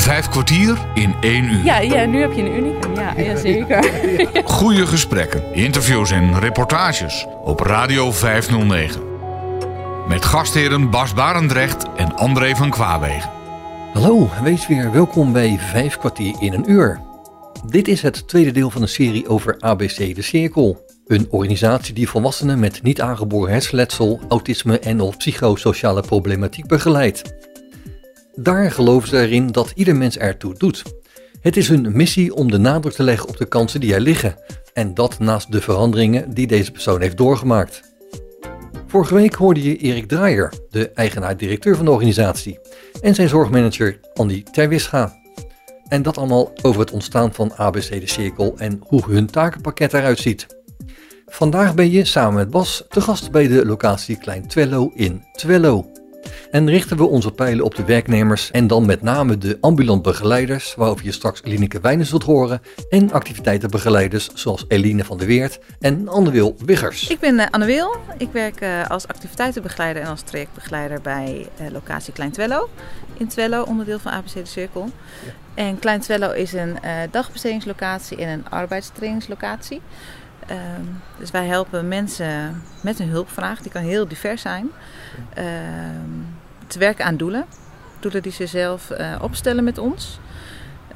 Vijf kwartier in één uur. Ja, ja nu heb je een unicum. Ja, ja zeker. Goede gesprekken, interviews en reportages op Radio 509. Met gastheren Bas Barendrecht en André van Kwaabegen. Hallo, wees weer welkom bij Vijf kwartier in een uur. Dit is het tweede deel van een serie over ABC De Cirkel. Een organisatie die volwassenen met niet aangeboren hersenletsel, autisme en of psychosociale problematiek begeleidt. Daar geloven ze erin dat ieder mens ertoe doet. Het is hun missie om de nadruk te leggen op de kansen die er liggen. En dat naast de veranderingen die deze persoon heeft doorgemaakt. Vorige week hoorde je Erik Draaier, de eigenaar-directeur van de organisatie, en zijn zorgmanager Andy Terwisga. En dat allemaal over het ontstaan van ABC De Cirkel en hoe hun takenpakket eruit ziet. Vandaag ben je samen met Bas te gast bij de locatie Klein Twello in Twello. En richten we onze pijlen op de werknemers en dan met name de ambulant begeleiders, waarover je straks Elineke Wijnens zult horen, en activiteitenbegeleiders zoals Eline van der Weert en Anne-Wil Wiggers. Ik ben uh, Anne Wil. Ik werk uh, als activiteitenbegeleider en als trajectbegeleider bij uh, locatie Klein Twello. In Twello, onderdeel van ABC De Cirkel. Ja. En Klein Twello is een dagbestedingslocatie en een arbeidstrainingslocatie. Um, dus wij helpen mensen met een hulpvraag, die kan heel divers zijn, uh, te werken aan doelen. Doelen die ze zelf uh, opstellen met ons.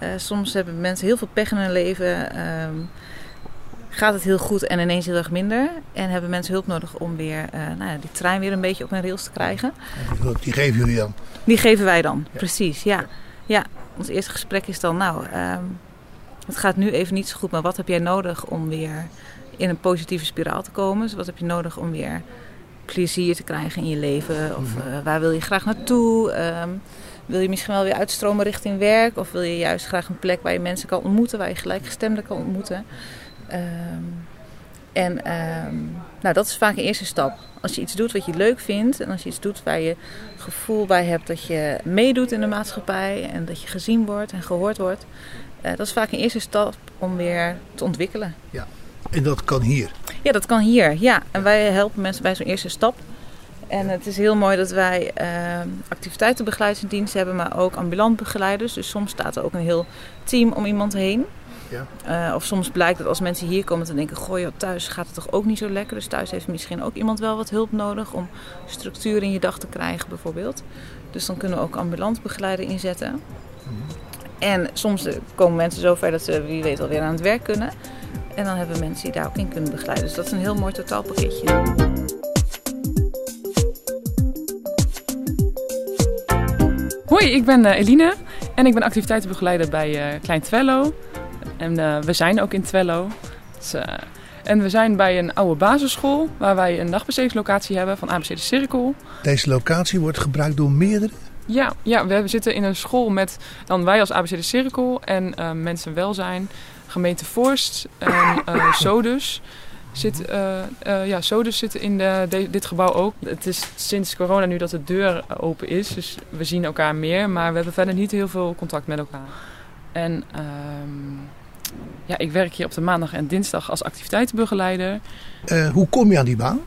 Uh, soms hebben mensen heel veel pech in hun leven, um, gaat het heel goed en ineens heel erg minder. En hebben mensen hulp nodig om weer nou ja, die trein weer een beetje op een rails te krijgen. Die, die geven jullie dan? Die geven wij dan, ja. precies. Ja. ja, ons eerste gesprek is dan, nou, um, het gaat nu even niet zo goed, maar wat heb jij nodig om weer in een positieve spiraal te komen. Dus wat heb je nodig om weer plezier te krijgen in je leven? Of uh, waar wil je graag naartoe? Um, wil je misschien wel weer uitstromen richting werk? Of wil je juist graag een plek waar je mensen kan ontmoeten, waar je gelijkgestemden kan ontmoeten? Um, en um, nou, dat is vaak een eerste stap. Als je iets doet wat je leuk vindt en als je iets doet waar je gevoel bij hebt dat je meedoet in de maatschappij en dat je gezien wordt en gehoord wordt, uh, dat is vaak een eerste stap om weer te ontwikkelen. Ja. En dat kan hier? Ja, dat kan hier. Ja. En wij helpen mensen bij zo'n eerste stap. En het is heel mooi dat wij uh, hebben, maar ook ambulant begeleiders. Dus soms staat er ook een heel team om iemand heen. Ja. Uh, of soms blijkt dat als mensen hier komen te denken, goh, joh, thuis gaat het toch ook niet zo lekker. Dus thuis heeft misschien ook iemand wel wat hulp nodig om structuur in je dag te krijgen bijvoorbeeld. Dus dan kunnen we ook ambulant begeleider inzetten. Mm -hmm. En soms komen mensen zover dat ze wie weet alweer aan het werk kunnen. En dan hebben we mensen die daar ook in kunnen begeleiden. Dus dat is een heel mooi totaalpakketje. Hoi, ik ben uh, Eline en ik ben activiteitenbegeleider bij uh, Klein Twello. En uh, we zijn ook in Twello. Dus, en we zijn bij een oude basisschool waar wij een dagbestedingslocatie hebben van ABC De Cirkel. Deze locatie wordt gebruikt door meerdere? Ja, ja, we zitten in een school met dan wij als ABC De Cirkel en mensen welzijn gemeente Forst en uh, Sodus. Zit, uh, uh, ja, Sodus zit in de, de, dit gebouw ook. Het is sinds corona nu dat de deur open is, dus we zien elkaar meer, maar we hebben verder niet heel veel contact met elkaar. En um, ja, ik werk hier op de maandag en dinsdag als activiteitenbegeleider. hoe kom je aan die baan?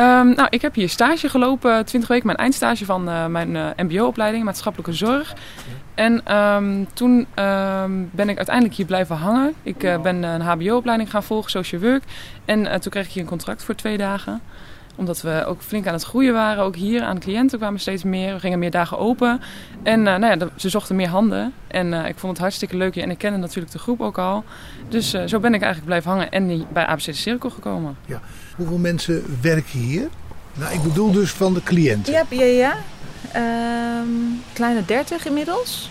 Um, nou, ik heb hier stage gelopen, 20 weken, mijn eindstage van uh, mijn uh, MBO-opleiding, maatschappelijke zorg. En um, toen um, ben ik uiteindelijk hier blijven hangen. Ik uh, ben een HBO-opleiding gaan volgen, social work. En toen kreeg ik hier een contract voor twee dagen omdat we ook flink aan het groeien waren. Ook hier aan cliënten kwamen steeds meer. We gingen meer dagen open. En nou ja, ze zochten meer handen. En ik vond het hartstikke leuk. En ik kende natuurlijk de groep ook al. Dus zo ben ik eigenlijk blijven hangen en bij ABC Cirkel gekomen. Ja. Hoeveel mensen werken hier? Nou, ik bedoel dus van de cliënten. Ja, ja, ja. Um, kleine 30 inmiddels.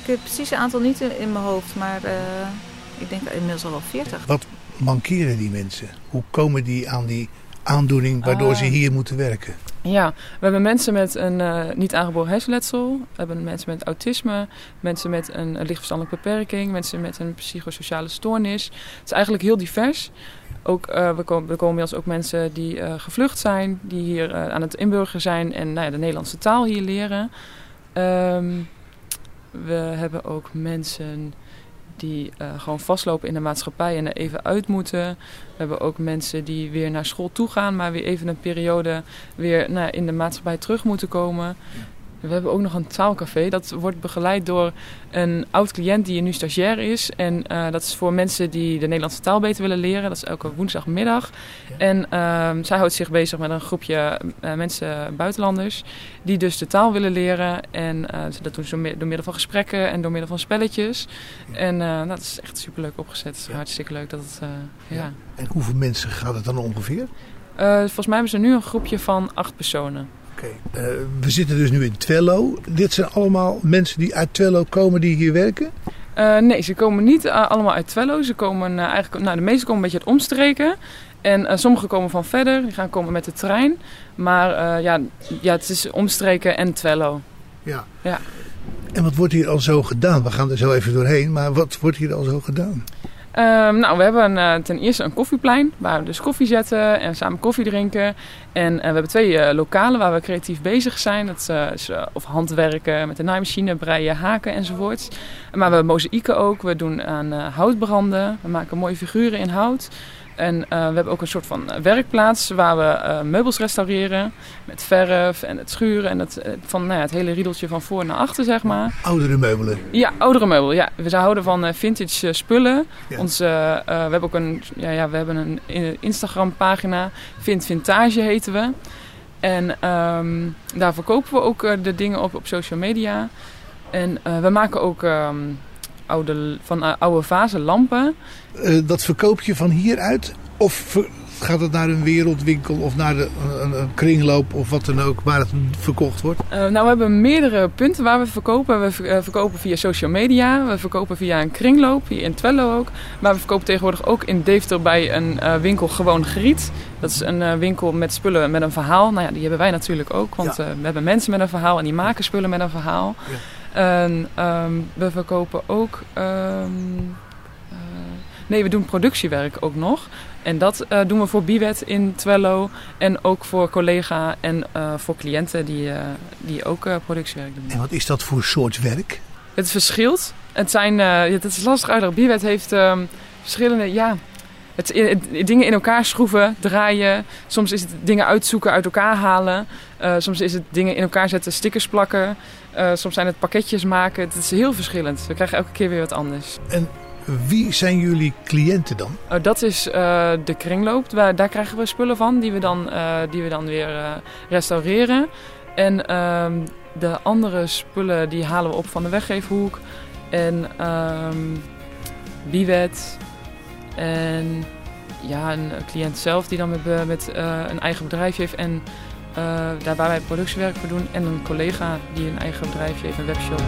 Ik heb precies het aantal niet in mijn hoofd, maar ik denk inmiddels al wel 40. Wat mankeren die mensen? Hoe komen die aan die aandoening waardoor uh, ze hier moeten werken? Ja, we hebben mensen met een uh, niet aangeboren hersenletsel. We hebben mensen met autisme, mensen met een, een lichtverstandelijke beperking, mensen met een psychosociale stoornis. Het is eigenlijk heel divers. Ook, uh, we, komen, we komen ons ook mensen die uh, gevlucht zijn, die hier aan het inburgeren zijn en nou ja, de Nederlandse taal hier leren. Um, we hebben ook mensen die gewoon vastlopen in de maatschappij en er even uit moeten. We hebben ook mensen die weer naar school toe gaan, maar weer even een periode weer nou, in de maatschappij terug moeten komen. We hebben ook nog een taalcafé. Dat wordt begeleid door een oud cliënt die nu stagiair is. En uh, dat is voor mensen die de Nederlandse taal beter willen leren. Dat is elke woensdagmiddag. En uh, zij houdt zich bezig met een groepje uh, mensen, buitenlanders, die dus de taal willen leren. En uh, dat doen ze door, door, middel van gesprekken en door middel van spelletjes. Ja. En dat is echt superleuk opgezet. Ja. hartstikke leuk dat het, ja. En hoeveel mensen gaat het dan ongeveer? volgens mij hebben ze nu een groepje van acht personen. Okay. Uh, we zitten dus nu in Twello. Dit zijn allemaal mensen die uit Twello komen die hier werken? Uh, nee, ze komen niet uh, allemaal uit Twello. Ze komen eigenlijk, nou, de meeste komen een beetje uit omstreken. En sommigen komen van verder, die gaan komen met de trein. Maar ja, ja, het is omstreken en Twello. Ja. ja. En wat wordt hier al zo gedaan? We gaan er zo even doorheen, maar wat wordt hier al zo gedaan? Um, nou, we hebben uh, ten eerste een koffieplein waar we dus koffie zetten en samen koffie drinken. En uh, we hebben twee uh, lokalen waar we creatief bezig zijn. Dat is of handwerken met de naaimachine, breien, haken enzovoorts. Maar we hebben mozaïeken ook. We doen aan houtbranden. We maken mooie figuren in hout. En uh, we hebben ook een soort van werkplaats waar we uh, meubels restaureren. Met verf en het schuren en het, van, nou ja, het hele riedeltje van voor naar achter, zeg maar. Oudere meubelen? Ja, oudere meubelen. Ja. We houden van vintage spullen. Ja. Ons, uh, we hebben ook een, ja, ja, we hebben een Instagram pagina. Vint Vintage heten we. En um, daar verkopen we ook de dingen op op social media. En we maken ook... Um, oude, van oude vazen lampen. Uh, dat verkoop je van hieruit? Of gaat het naar een wereldwinkel of naar de, een, een, kringloop of wat dan ook waar het verkocht wordt? Uh, nou, we hebben meerdere punten waar we verkopen. We verkopen via social media, we verkopen via een kringloop, hier in Twello ook. Maar we verkopen tegenwoordig ook in Deventer bij een uh, winkel Gewoon Griet. Dat is een winkel met spullen met een verhaal. Nou ja, die hebben wij natuurlijk ook, want ja. we hebben mensen met een verhaal en die maken spullen met een verhaal. Ja. En um, we verkopen ook. Um, uh, nee, we doen productiewerk ook nog. En dat uh, doen we voor Biwet in Twello. En ook voor collega en uh, voor cliënten die, die ook productiewerk doen. En wat is dat voor soort werk? Het verschilt. Het, zijn, het is lastig uit. Biwet heeft um, verschillende. Ja, het, het, dingen in elkaar schroeven, draaien. Soms is het dingen uitzoeken, uit elkaar halen. Uh, soms is het dingen in elkaar zetten, stickers plakken. Uh, soms zijn het pakketjes maken. Het is heel verschillend. We krijgen elke keer weer wat anders. En wie zijn jullie cliënten dan? Uh, dat is de kringloop. Daar, daar, krijgen we spullen van die we dan, die we dan weer restaureren. En ehm, de andere spullen die halen we op van de weggeefhoek. En um, Biwet, en ja, een cliënt zelf die dan met, met uh, een eigen bedrijfje heeft en uh, daar waar wij productiewerk voor doen. En een collega die een eigen bedrijfje heeft, een webshop.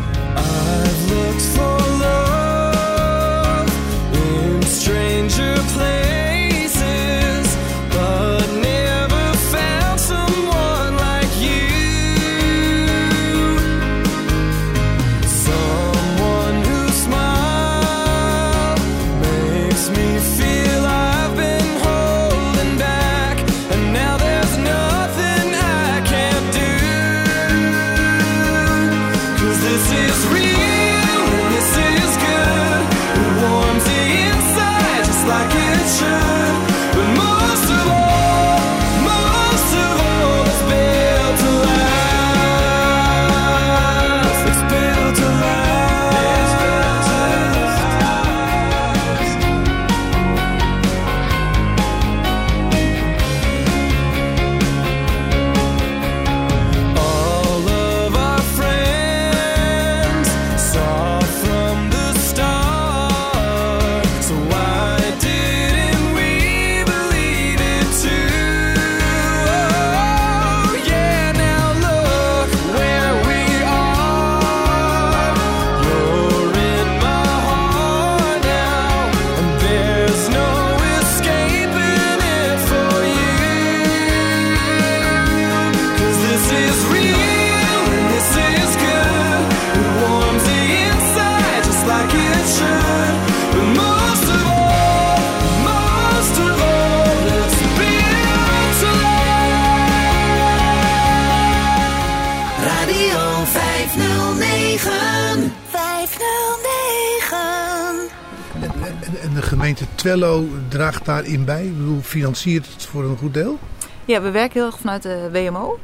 Draagt daarin bij? Ik bedoel, financiert het voor een goed deel? Ja, we werken heel erg vanuit de WMO.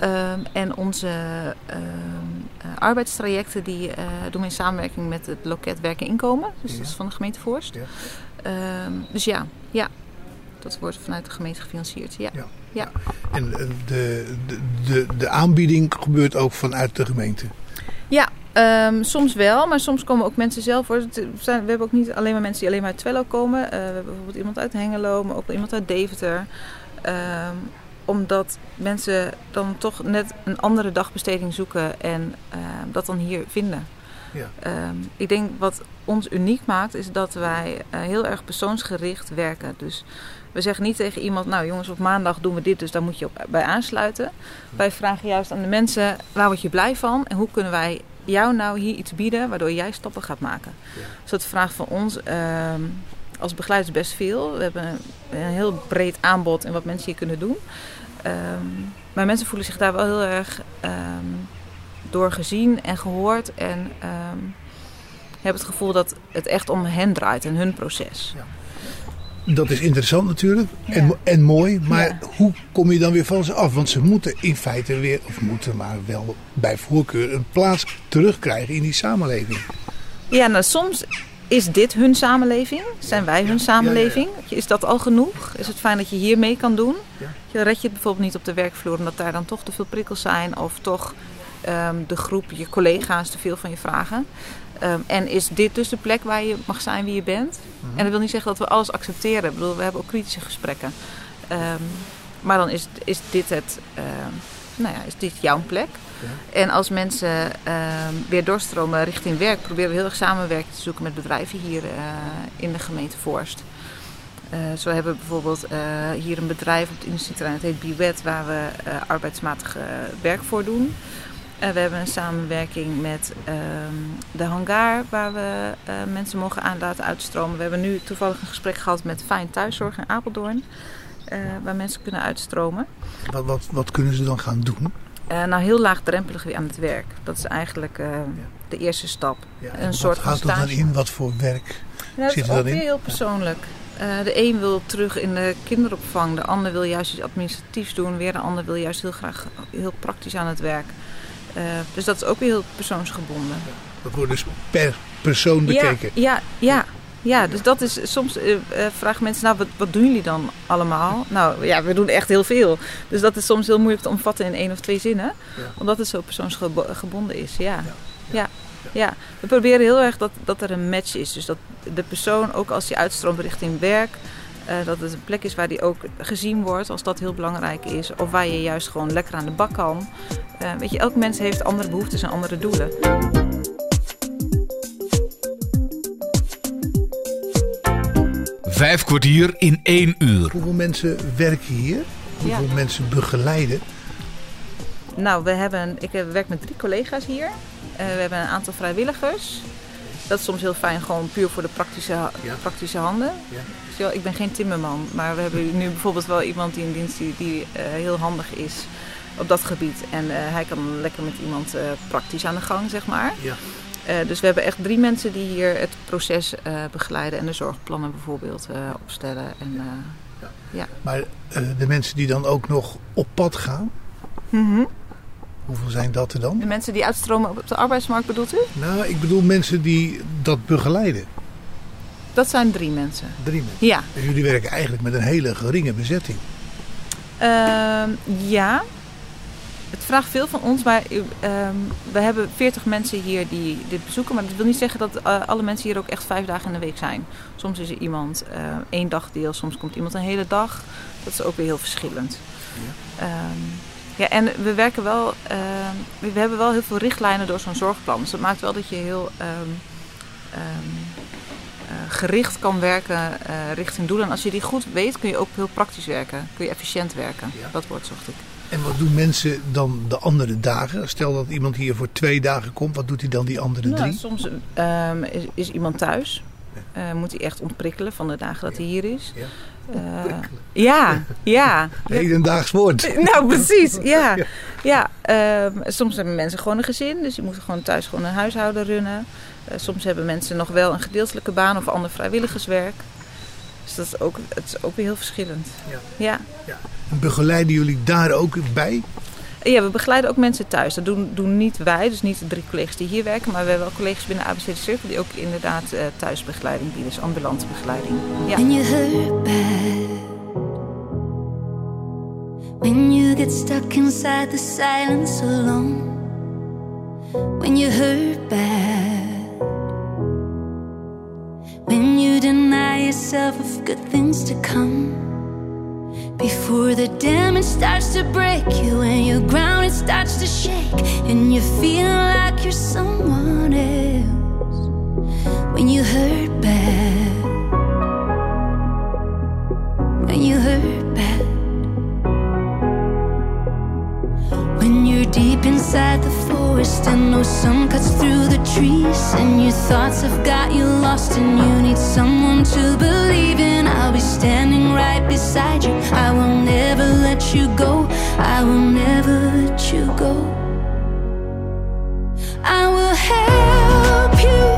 Ehm, en onze ehm, eh, arbeidstrajecten die eh, doen we in samenwerking met het loket Werken Inkomen. Dus dat is van de gemeente Voorst. Ja. Ehm, dus ja, ja, dat wordt vanuit de gemeente gefinancierd. Ja. Ja. Ja. En eh, de, de, de, de aanbieding gebeurt ook vanuit de gemeente. Ja, ehm, soms wel, maar soms komen ook mensen zelf. Hoor. We hebben ook niet alleen maar mensen die alleen maar uit Twello komen. Eh, we hebben bijvoorbeeld iemand uit Hengelo, maar ook iemand uit Deventer. Ehm, omdat mensen dan toch net een andere dagbesteding zoeken en ehm, dat dan hier vinden. Ja. Ik denk wat ons uniek maakt, is dat wij eh, heel erg persoonsgericht werken. Dus we zeggen niet tegen iemand, nou jongens, op maandag doen we dit, dus daar moet je op, bij aansluiten. Wij vragen juist aan de mensen, waar word je blij van en hoe kunnen wij jou nou hier iets bieden waardoor jij stappen gaat maken. Dus dat vraagt van ons ehm, als begeleiders best veel. We hebben een, een heel breed aanbod en wat mensen hier kunnen doen. Ehm, maar mensen voelen zich daar wel heel erg ehm, door gezien en gehoord. En hebben het gevoel dat het echt om hen draait en hun proces. Dat is interessant natuurlijk Ja. en, en mooi, maar Ja. hoe kom je dan weer van ze af? Want ze moeten in feite weer, of moeten maar wel bij voorkeur, een plaats terugkrijgen in die samenleving. Ja, nou soms is dit hun samenleving. Zijn wij hun samenleving? Is dat al genoeg? Is het fijn dat je hier mee kan doen? Ja. Je red je het bijvoorbeeld niet op de werkvloer omdat daar dan toch te veel prikkels zijn of toch ehm, de groep, je collega's te veel van je vragen. Ehm, en is dit dus de plek waar je mag zijn wie je bent? En dat wil niet zeggen dat we alles accepteren. Ik bedoel, we hebben ook kritische gesprekken. Ehm, maar dan is, is dit het, ehm, nou ja, is dit jouw plek? En als mensen weer doorstromen richting werk, proberen we heel erg samenwerking te zoeken met bedrijven hier eh, in de gemeente Voorst. Eh, zo hebben we bijvoorbeeld eh, hier een bedrijf op het industrieterrein, het heet Biwet, waar we arbeidsmatig werk voor doen. Eh, we hebben een samenwerking met ehm, de hangar, waar we eh, mensen mogen aan laten uitstromen. We hebben nu toevallig een gesprek gehad met Fijn Thuiszorg in Apeldoorn, eh, waar mensen kunnen uitstromen. Wat, wat, wat kunnen ze dan gaan doen? Nou, heel laagdrempelig weer aan het werk. Dat is eigenlijk de eerste stap. Ja, Een en soort wat van houdt dat dan in? Wat voor werk? Dat Zit is er dan in? heel persoonlijk. De een wil terug in de kinderopvang, de ander wil juist iets administratiefs doen, weer de ander wil juist heel graag heel praktisch aan het werk. Eh, dus dat is ook weer heel persoonsgebonden. Dat wordt dus per persoon bekeken. Ja, ja, ja. Ja, dus dat is soms eh, vragen mensen, nou, wat, wat doen jullie dan allemaal? Nou ja, we doen echt heel veel. Dus dat is soms heel moeilijk te omvatten in één of twee zinnen, Ja. omdat het zo persoonsgebonden is. Ja. Ja. Ja. we proberen heel erg dat, dat er een match is. Dus dat de persoon, ook als hij uitstroomt richting werk, eh, dat het een plek is waar die ook gezien wordt, als dat heel belangrijk is. Of waar je juist gewoon lekker aan de bak kan. Eh, weet je, elk mens heeft andere behoeftes en andere doelen. Vijf kwartier in één uur. Hoeveel mensen werken hier? Hoeveel Ja. mensen begeleiden? Nou, we hebben, ik heb- werk met drie collega's hier. Eh, we hebben een aantal vrijwilligers. Dat is soms heel fijn, gewoon puur voor de praktische, Ja. praktische handen. Ja. Ja, ik ben geen timmerman, maar we hebben nu bijvoorbeeld wel iemand die in dienst die, die eh, heel handig is op dat gebied. En eh, hij kan lekker met iemand eh, praktisch aan de gang, zeg maar. Ja. Dus we hebben echt drie mensen die hier het proces begeleiden en de zorgplannen bijvoorbeeld opstellen. En, eh, Maar eh, de mensen die dan ook nog op pad gaan, mhm. hoeveel zijn dat er dan? De mensen die uitstromen op de arbeidsmarkt bedoelt u? Nou, ik bedoel mensen die dat begeleiden. Dat zijn drie mensen. Drie mensen. Ja. Dus jullie werken eigenlijk met een hele geringe bezetting. Ehm, ja, het vraagt veel van ons, maar ehm, we hebben 40 mensen hier die dit bezoeken. Maar dat wil niet zeggen dat eh, alle mensen hier ook echt vijf dagen in de week zijn. Soms is er iemand eh, één dagdeel, soms komt iemand een hele dag. Dat is ook weer heel verschillend. Ja, ja en we werken wel, ehm, we hebben wel heel veel richtlijnen door zo'n zorgplan. Dus dat maakt wel dat je heel ehm, ehm, gericht kan werken eh, richting doelen. En als je die goed weet, kun je ook heel praktisch werken. Kun je efficiënt werken. Ja. Dat woord zocht ik. En wat doen mensen dan de andere dagen? Stel dat iemand hier voor twee dagen komt, wat doet hij dan die andere Nou, drie? soms ehm, is, is iemand thuis. Eh, moet hij echt ontprikkelen van de dagen dat hij hier is. Ja. Eh, ja, ja. Hedendaags woord. Nou, precies. Ja. ja ehm, soms hebben mensen gewoon een gezin. Dus die moeten gewoon thuis gewoon een huishouden runnen. Eh, soms hebben mensen nog wel een gedeeltelijke baan of ander vrijwilligerswerk. Dus dat is ook, het is ook weer heel verschillend. Ja. ja. Begeleiden jullie daar ook bij? Ja, we begeleiden ook mensen thuis. Dat doen, doen niet wij, dus niet de drie collega's die hier werken. Maar we hebben wel collega's binnen ABC de Cirkel die ook inderdaad uh, thuisbegeleiding bieden. Dus ambulante begeleiding. Ja. When you hurt bad When you get stuck inside the silence alone When you hurt bad When you deny yourself of good things to come Before the damage starts to break you and your ground it starts to shake and you feel like you're someone else. When you hurt bad when you hurt bad deep inside the forest and no sun cuts through the trees. And your thoughts have got you lost and you need someone to believe in. I'll be standing right beside you. I will never let you go. I will never let you go. I will help you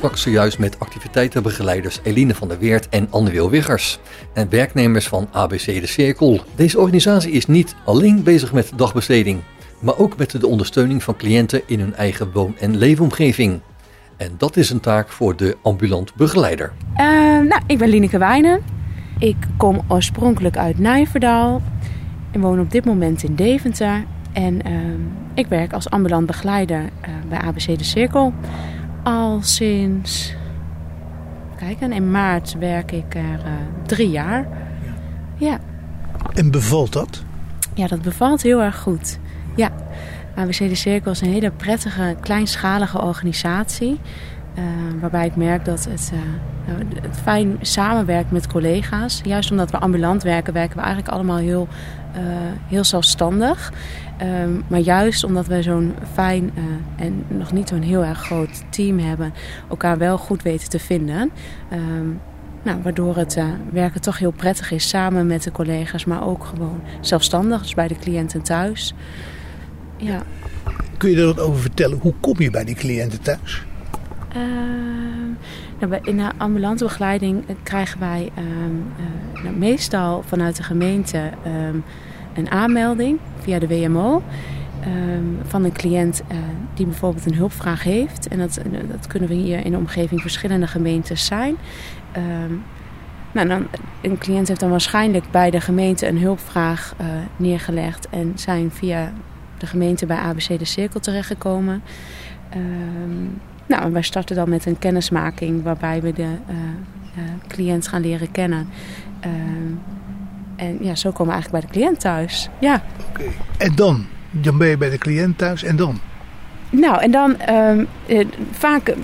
sprak zojuist met activiteitenbegeleiders Eline van der Weert en Anne Wil Wiggers en werknemers van ABC de Cirkel. Deze organisatie is niet alleen bezig met dagbesteding, maar ook met de ondersteuning van cliënten in hun eigen woon- en leefomgeving. En dat is een taak voor de ambulant begeleider. Eh, nou, ik ben Lineke Wijnen. Ik kom oorspronkelijk uit Nijverdal. Ik woon op dit moment in Deventer. En ehm, ik werk als ambulant begeleider eh, bij ABC de Cirkel. Al sinds... Kijk, en in maart werk ik er eh, drie jaar. Ja. En bevalt dat? ja, dat bevalt heel erg goed. Ja, ABC de Cirkel is een hele prettige, kleinschalige organisatie. Eh, waarbij ik merk dat het, eh, het fijn samenwerkt met collega's. Juist omdat we ambulant werken, werken we eigenlijk allemaal heel, eh, heel zelfstandig. Ehm, maar juist omdat we zo'n fijn en nog niet zo'n heel erg groot team hebben, elkaar wel goed weten te vinden. Ehm, nou, waardoor het werken toch heel prettig is samen met de collega's, maar ook gewoon zelfstandig, dus bij de cliënten thuis. Ja. Kun je er wat over vertellen? Hoe kom je bij die cliënten thuis? Ehm, nou, in de ambulante begeleiding eh, krijgen wij ehm, eh, nou, meestal vanuit de gemeente ehm, een aanmelding via de WMO. van een cliënt eh, die bijvoorbeeld een hulpvraag heeft. En dat, dat kunnen we hier in de omgeving verschillende gemeentes zijn. Nou, dan, een cliënt heeft dan waarschijnlijk bij de gemeente een hulpvraag neergelegd en zijn via de gemeente bij ABC de Cirkel terechtgekomen. Ehm, nou, wij starten dan met een kennismaking waarbij we de eh, eh, cliënt gaan leren kennen. Ehm, en ja, zo komen we eigenlijk bij de cliënt thuis. Ja. Oké. En dan? Dan ben je bij de cliënt thuis en dan? Nou, en dan ehm, eh, vaak eh,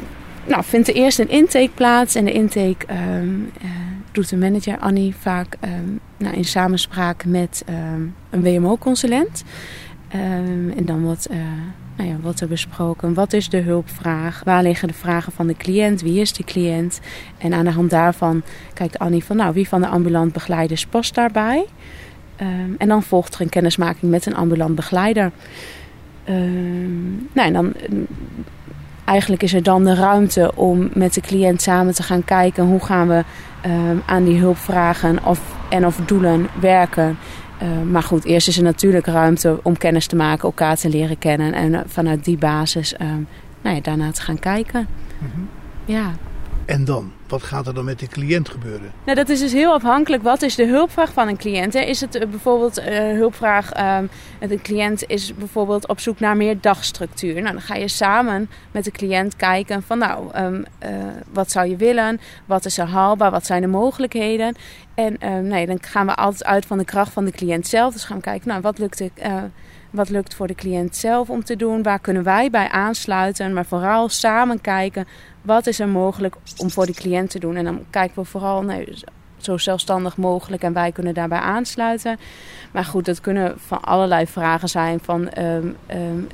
nou, vindt er eerst een intake plaats. En de intake ehm, eh, doet de manager Annie vaak ehm, nou, in samenspraak met een WMO-consulent. En dan wordt, eh, nou ja, wordt er besproken wat is de hulpvraag, waar liggen de vragen van de cliënt, wie is de cliënt. En aan de hand daarvan kijkt Annie van nou, wie van de ambulant begeleiders past daarbij. Ehm, en dan volgt er een kennismaking met een ambulant begeleider. Ehm, nou, en dan, eh, eigenlijk is er dan de ruimte om met de cliënt samen te gaan kijken hoe gaan we ehm, aan die hulpvragen of, en of doelen werken. Eh, maar goed, eerst is er natuurlijk ruimte om kennis te maken, elkaar te leren kennen. En eh, vanuit die basis ehm, nou ja, daarna te gaan kijken. Mhm. Ja. En dan? Wat gaat er dan met de cliënt gebeuren? Nou, dat is dus heel afhankelijk. Wat is de hulpvraag van een cliënt? Hè? Is het uh, bijvoorbeeld uh, hulpvraag... Um, de cliënt is bijvoorbeeld op zoek naar meer dagstructuur. Nou, dan ga je samen met de cliënt kijken van... nou, um, uh, wat zou je willen? Wat is er haalbaar? Wat zijn de mogelijkheden? En um, nee, dan gaan we altijd uit van de kracht van de cliënt zelf. Dus gaan we kijken, nou, wat lukt, de, wat lukt voor de cliënt zelf om te doen? Waar kunnen wij bij aansluiten? Maar vooral samen kijken wat is er mogelijk om voor de cliënt te doen. En dan kijken we vooral nee, zo zelfstandig mogelijk en wij kunnen daarbij aansluiten. Maar goed, dat kunnen van allerlei vragen zijn. Van um, um,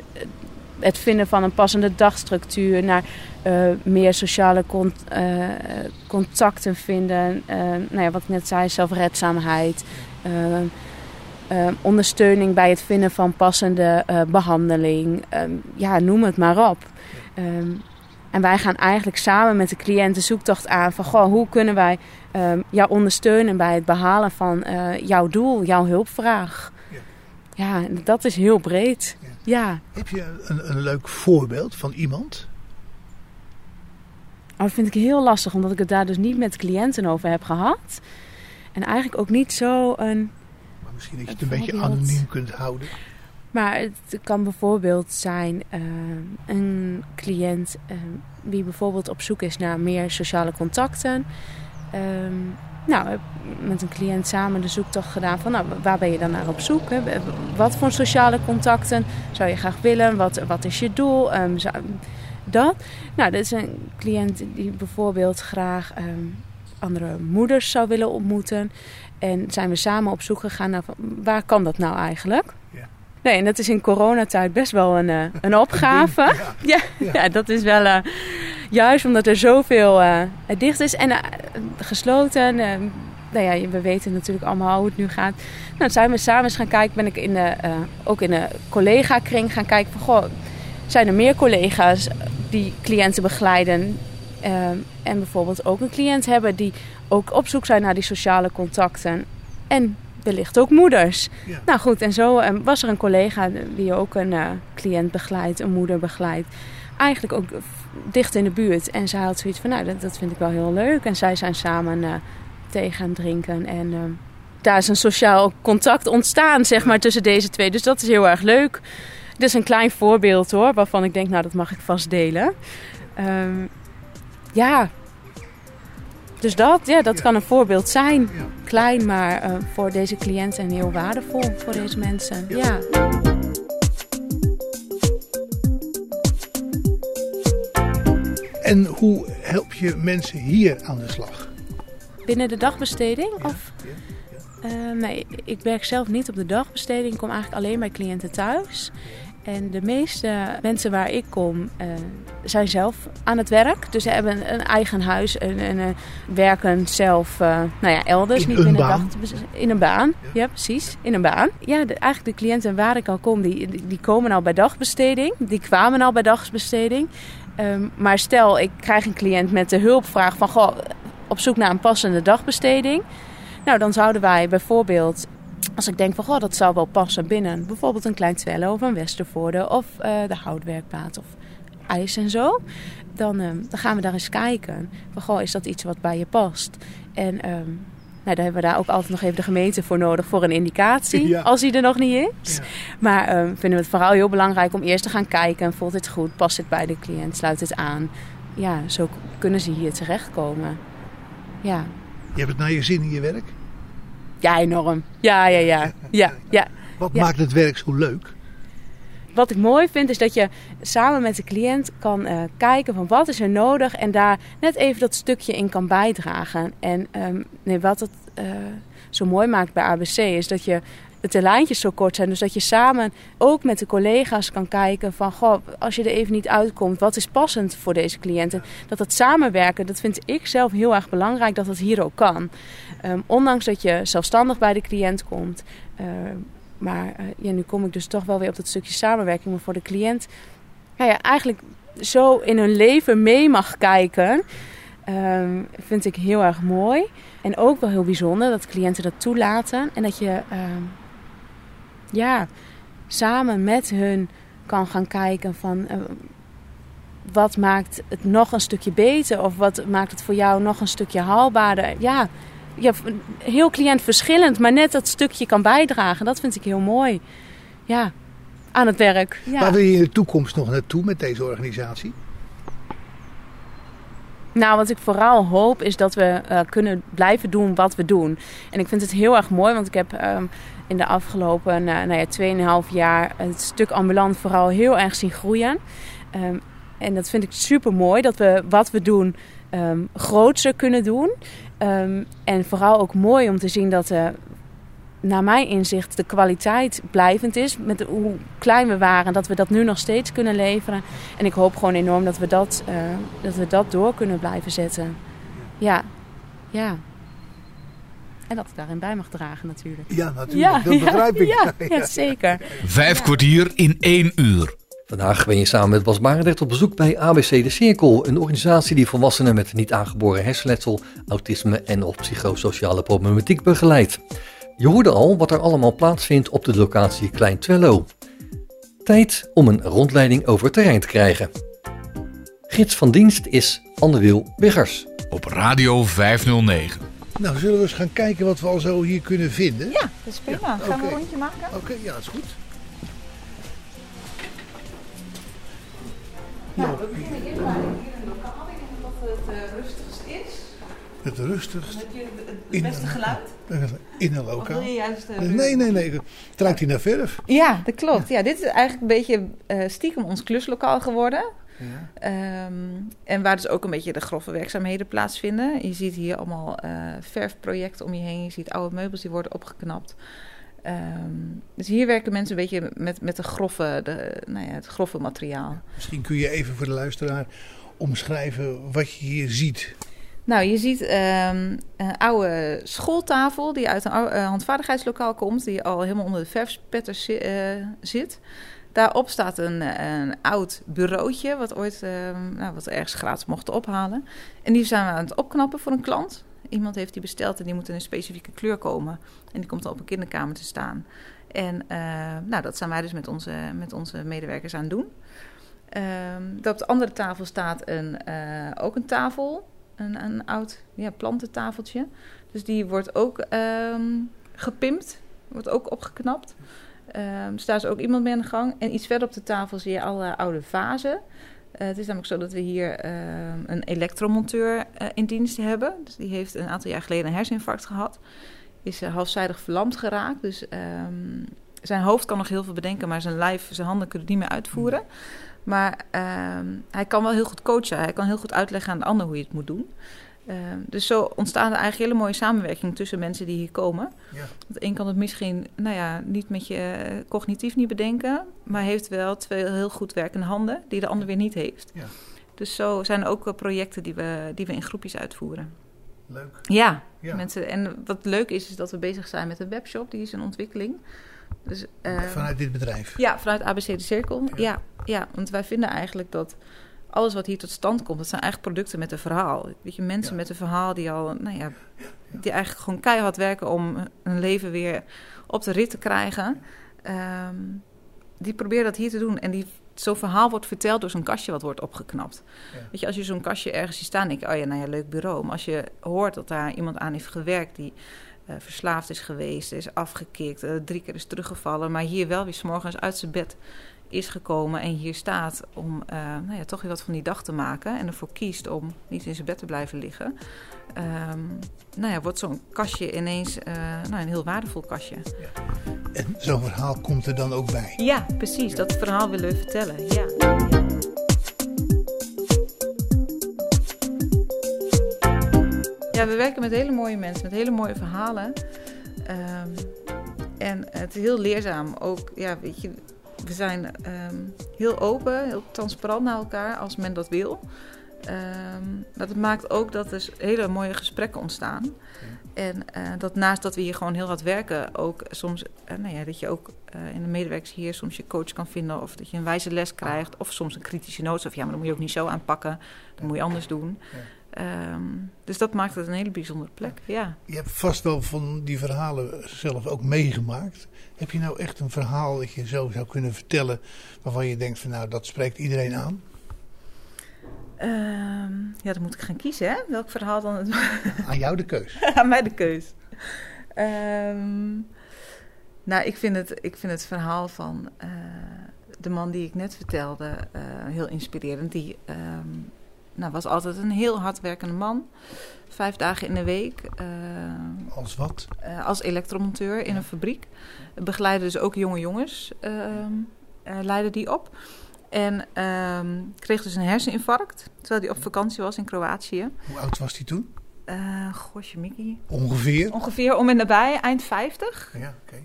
het vinden van een passende dagstructuur naar uh, meer sociale uh, contacten vinden. Uh, nou ja, wat ik net zei, zelfredzaamheid. Ondersteuning bij het vinden van passende behandeling. Um, ja, noem het maar op. Um, en wij gaan eigenlijk samen met de cliënt de zoektocht aan van goh, hoe kunnen wij um, jou ondersteunen bij het behalen van uh, jouw doel, jouw hulpvraag. Ja, ja dat is heel breed. Ja. ja. Heb je een, een leuk voorbeeld van iemand? Oh, dat vind ik heel lastig, omdat ik het daar dus niet met cliënten over heb gehad. En eigenlijk ook niet zo een. Misschien dat je het een beetje anoniem kunt houden. Maar het kan bijvoorbeeld zijn uh, een cliënt uh, die bijvoorbeeld op zoek is naar meer sociale contacten. Um, nou, met een cliënt samen de zoektocht gedaan van nou, waar ben je dan naar op zoek? Hè? Wat voor sociale contacten zou je graag willen? Wat, wat is je doel? Um, zou, dat. Nou, dat is een cliënt die bijvoorbeeld graag um, andere moeders zou willen ontmoeten. En zijn we samen op zoek gegaan naar waar kan dat nou eigenlijk? Ja. Nee, en dat is in coronatijd best wel een, uh, een opgave. Ja. Ja, ja. ja, dat is wel uh, juist omdat er zoveel uh, dicht is en gesloten. nou ja, we weten natuurlijk allemaal hoe het nu gaat. Nou, zijn we samen eens gaan kijken. Ben ik in de, ook in een collega-kring gaan kijken van goh, zijn er meer collega's die cliënten begeleiden en bijvoorbeeld ook een cliënt hebben die ook op zoek zijn naar die sociale contacten. En wellicht ook moeders. Ja. Nou goed, en zo um, was er een collega die ook een uh, cliënt begeleidt, een moeder begeleidt. Eigenlijk ook dicht in de buurt. En zij had zoiets van, nou, dat, dat vind ik wel heel leuk. En zij zijn samen uh, thee gaan drinken. En uh, daar is een sociaal contact ontstaan, zeg maar, tussen deze twee. Dus dat is heel erg leuk. Dit is een klein voorbeeld hoor, waarvan ik denk, nou, dat mag ik vast delen. Um, ja, dus dat, ja, dat kan een voorbeeld zijn. Klein, maar uh, voor deze cliënten heel waardevol voor deze mensen. Ja. ja. En hoe help je mensen hier aan de slag? Binnen de dagbesteding? Of? Uh, nee, ik werk zelf niet op de dagbesteding. Ik kom eigenlijk alleen bij cliënten thuis. En de meeste mensen waar ik kom uh, zijn zelf aan het werk. Dus ze hebben een eigen huis en, en uh, werken zelf uh, nou ja, elders. In niet een binnen baan? Dag, in een baan, ja. ja. precies. In een baan. Ja, de, eigenlijk de cliënten waar ik al kom, die, die komen al bij dagbesteding. Die kwamen al bij dagbesteding. Um, maar stel, ik krijg een cliënt met de hulpvraag van... Goh, op zoek naar een passende dagbesteding. Nou, dan zouden wij bijvoorbeeld als ik denk van, goh, dat zou wel passen binnen bijvoorbeeld een Klein Twello of een Westervoorde of uh, de Houtwerkplaat of IJs en zo. Dan, um, dan gaan we daar eens kijken. Van, goh, is dat iets wat bij je past? En um, nou, daar hebben we daar ook altijd nog even de gemeente voor nodig voor een indicatie, ja. als die er nog niet is. Ja. Maar um, vinden we het vooral heel belangrijk om eerst te gaan kijken. Voelt het goed? Past het bij de cliënt? Sluit het aan? Ja, zo kunnen ze hier terechtkomen. Ja. Je hebt het naar je zin in je werk? Ja, enorm. Ja, ja, ja. ja, ja. Wat ja. maakt het werk zo leuk? Wat ik mooi vind is dat je samen met de cliënt kan uh, kijken van wat is er nodig en daar net even dat stukje in kan bijdragen. En um, nee, wat het uh, zo mooi maakt bij ABC is dat je de lijntjes zo kort zijn. Dus dat je samen ook met de collega's kan kijken van... Goh, als je er even niet uitkomt, wat is passend voor deze cliënten? Dat dat samenwerken, dat vind ik zelf heel erg belangrijk dat dat hier ook kan. Um, ondanks dat je zelfstandig bij de cliënt komt. Uh, maar uh, ja, nu kom ik dus toch wel weer op dat stukje samenwerking. Maar voor de cliënt, nou ja, eigenlijk zo in hun leven mee mag kijken... Um, vind ik heel erg mooi. En ook wel heel bijzonder dat cliënten dat toelaten. En dat je... ja, samen met hun kan gaan kijken van eh, wat maakt het nog een stukje beter of wat maakt het voor jou nog een stukje haalbaarder. Ja, ja heel cliëntverschillend, maar net dat stukje kan bijdragen. Dat vind ik heel mooi. Ja, aan het werk. Ja. Waar wil je in de toekomst nog naartoe met deze organisatie? Nou, wat ik vooral hoop is dat we eh, kunnen blijven doen wat we doen. En ik vind het heel erg mooi, want ik heb ehm, in de afgelopen uh, nou ja, 2,5 jaar het stuk ambulant vooral heel erg zien groeien. Um, en dat vind ik super mooi dat we wat we doen um, grootser kunnen doen. en vooral ook mooi om te zien dat uh, naar mijn inzicht de kwaliteit blijvend is. Met hoe klein we waren, dat we dat nu nog steeds kunnen leveren. En ik hoop gewoon enorm dat we dat, uh, dat, we dat door kunnen blijven zetten. Ja, ja. En dat ik daarin bij mag dragen natuurlijk. Ja, natuurlijk. dat begrijp ik. Ja, ja, zeker. Vijf kwartier in één uur. Vandaag ben je samen met Bas Barendrecht op bezoek bij ABC De Cirkel, een organisatie die volwassenen met niet aangeboren hersenletsel, autisme en of psychosociale problematiek begeleidt. Je hoorde al wat er allemaal plaatsvindt op de locatie Klein Twello. Tijd om een rondleiding over het terrein te krijgen. Gids van dienst is Anne Wil Wiggers. Op Radio 509. Nou, zullen we eens gaan kijken wat we al zo hier kunnen vinden? Ja, dat is prima. Ja, gaan we een rondje maken? Oké, ja, dat is goed. Nou, we beginnen eerst maar hier in de lokaal. Ik denk dat het uh, rustigst is. Het rustigst? Heb je het beste geluid? In een lokaal? Of wil je juist, uh, nee, nee, nee. Het ruikt hier naar verf. Ja, dat klopt. Ja. ja dit is eigenlijk een beetje uh, stiekem ons kluslokaal geworden. Ja. Um, en waar dus ook een beetje de grove werkzaamheden plaatsvinden. Je ziet hier allemaal uh, verfprojecten om je heen. Je ziet oude meubels die worden opgeknapt. Um, dus hier werken mensen een beetje met, met de grove, de, nou ja, het grove materiaal. Misschien kun je even voor de luisteraar omschrijven wat je hier ziet. Nou, je ziet um, een oude schooltafel die uit een handvaardigheidslokaal komt, die al helemaal onder de verfspetter zi uh, zit. Daarop staat een, een oud bureautje, wat ooit um, nou, wat ergens gratis mochten ophalen. En die zijn we aan het opknappen voor een klant. Iemand heeft die besteld en die moet in een specifieke kleur komen. En die komt dan op een kinderkamer te staan. En uh, nou, dat zijn wij dus met onze, met onze medewerkers aan het doen. Um, op de andere tafel staat een, uh, ook een tafel, een, een oud ja, plantentafeltje. Dus die wordt ook um, gepimpt, wordt ook opgeknapt. Um, dus daar is ook iemand mee aan de gang. En iets verder op de tafel zie je alle oude vazen. Uh, het is namelijk zo dat we hier uh, een elektromonteur uh, in dienst hebben. Dus die heeft een aantal jaar geleden een herseninfarct gehad. Is halfzijdig verlamd geraakt. Dus um, zijn hoofd kan nog heel veel bedenken, maar zijn lijf, zijn handen kunnen het niet meer uitvoeren. Maar um, hij kan wel heel goed coachen. Hij kan heel goed uitleggen aan de ander hoe je het moet doen. Uh, dus zo ontstaat er eigenlijk hele mooie samenwerking tussen mensen die hier komen. Ja. Want een kan het misschien nou ja, niet met je uh, cognitief niet bedenken, maar heeft wel twee heel goed werkende handen die de ander weer niet heeft. Ja. Dus zo zijn er ook uh, projecten die we, die we in groepjes uitvoeren. Leuk. Ja, ja, mensen. En wat leuk is, is dat we bezig zijn met een webshop, die is in ontwikkeling. Dus, vanuit dit bedrijf? Ja, vanuit ABC de Cirkel. Ja. ja, ja, want wij vinden eigenlijk dat alles wat hier tot stand komt, dat zijn eigenlijk producten met een verhaal. Weet je, mensen ja. met een verhaal die al, nou ja, die eigenlijk gewoon keihard werken om hun leven weer op de rit te krijgen. Um, die proberen dat hier te doen. En die, zo'n verhaal wordt verteld door zo'n kastje wat wordt opgeknapt. Ja. Weet je, als je zo'n kastje ergens ziet staan, denk je, oh ja, nou ja, leuk bureau. Maar als je hoort dat daar iemand aan heeft gewerkt die uh, verslaafd is geweest, is afgekikt, uh, drie keer is teruggevallen, maar hier wel weer s morgens uit zijn bed is gekomen en hier staat om uh, nou ja, toch weer wat van die dag te maken en ervoor kiest om niet in zijn bed te blijven liggen, um, nou ja, wordt zo'n kastje ineens uh, nou, een heel waardevol kastje. En zo'n verhaal komt er dan ook bij? Ja, precies. Dat verhaal willen we vertellen. Ja. ja. Ja, we werken met hele mooie mensen, met hele mooie verhalen. Um, en het is heel leerzaam. Ook, ja, weet je, we zijn um, heel open, heel transparant naar elkaar als men dat wil. Um, dat maakt ook dat er hele mooie gesprekken ontstaan. Ja. En uh, dat naast dat we hier gewoon heel hard werken, ook soms, uh, nou ja, dat je ook uh, in de medewerkers hier soms je coach kan vinden of dat je een wijze les krijgt, of soms een kritische noot. Of ja, maar dan moet je ook niet zo aanpakken, dat moet je anders doen. Ja. Ehm, dus dat maakt het een hele bijzondere plek, ja. Je hebt vast wel van die verhalen zelf ook meegemaakt. Heb je nou echt een verhaal dat je zo zou kunnen vertellen... waarvan je denkt van nou, dat spreekt iedereen aan? Ehm, ja, dan moet ik gaan kiezen, hè? Welk verhaal dan? het- Aan jou de keus. Aan mij de keus. Ehm, nou, ik vind, het, ik vind het verhaal van eh, de man die ik net vertelde eh, heel inspirerend. Die ehm, nou, was altijd een heel hardwerkende man. Vijf dagen in de week. eh, Als wat? eh, als elektromonteur in een fabriek. Begeleidde dus ook jonge jongens, ehm eh, leidde die op. En ehm, kreeg dus een herseninfarct, terwijl hij op vakantie was in Kroatië. Hoe oud was die toen? Gosje Mickey. Ongeveer? Ongeveer om en nabij, eind 50. Ja, oké.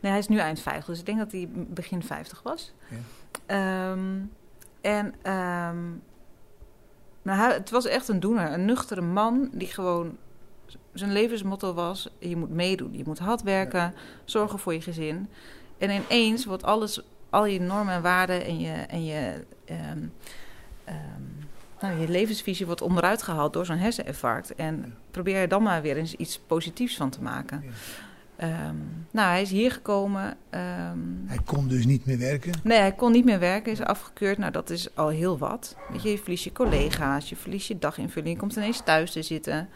Nee, hij is nu eind 50, dus ik denk dat hij begin 50 was. Ja. Ehm, en ehm, nou, het was echt een doener, een nuchtere man die gewoon zijn levensmotto was: je moet meedoen, je moet hard werken, zorgen voor je gezin. En ineens wordt alles, al je normen en waarden en je, en je, ehm, ehm, nou, je levensvisie wordt onderuit gehaald door zo'n herseninfarct. En probeer er dan maar weer eens iets positiefs van te maken. Ja. Ehm, nou, hij is hier gekomen. ehm, Hij kon dus niet meer werken. Nee, hij kon niet meer werken, is afgekeurd. Nou, dat is al heel wat. Weet je, je verliest je collega's, je verliest je daginvulling, je komt ineens thuis te zitten.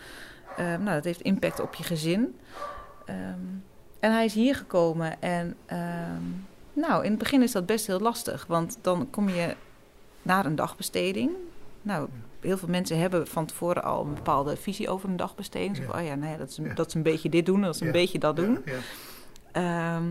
Ehm, nou, dat heeft impact op je gezin. En hij is hier gekomen en nou, in het begin is dat best heel lastig, want dan kom je naar een dagbesteding. Nou, heel veel mensen hebben van tevoren al een bepaalde visie over een dagbesteding. Zo Ja. van, oh ja, dat is, dat is een beetje dit doen, dat is een beetje dat doen. Ehm,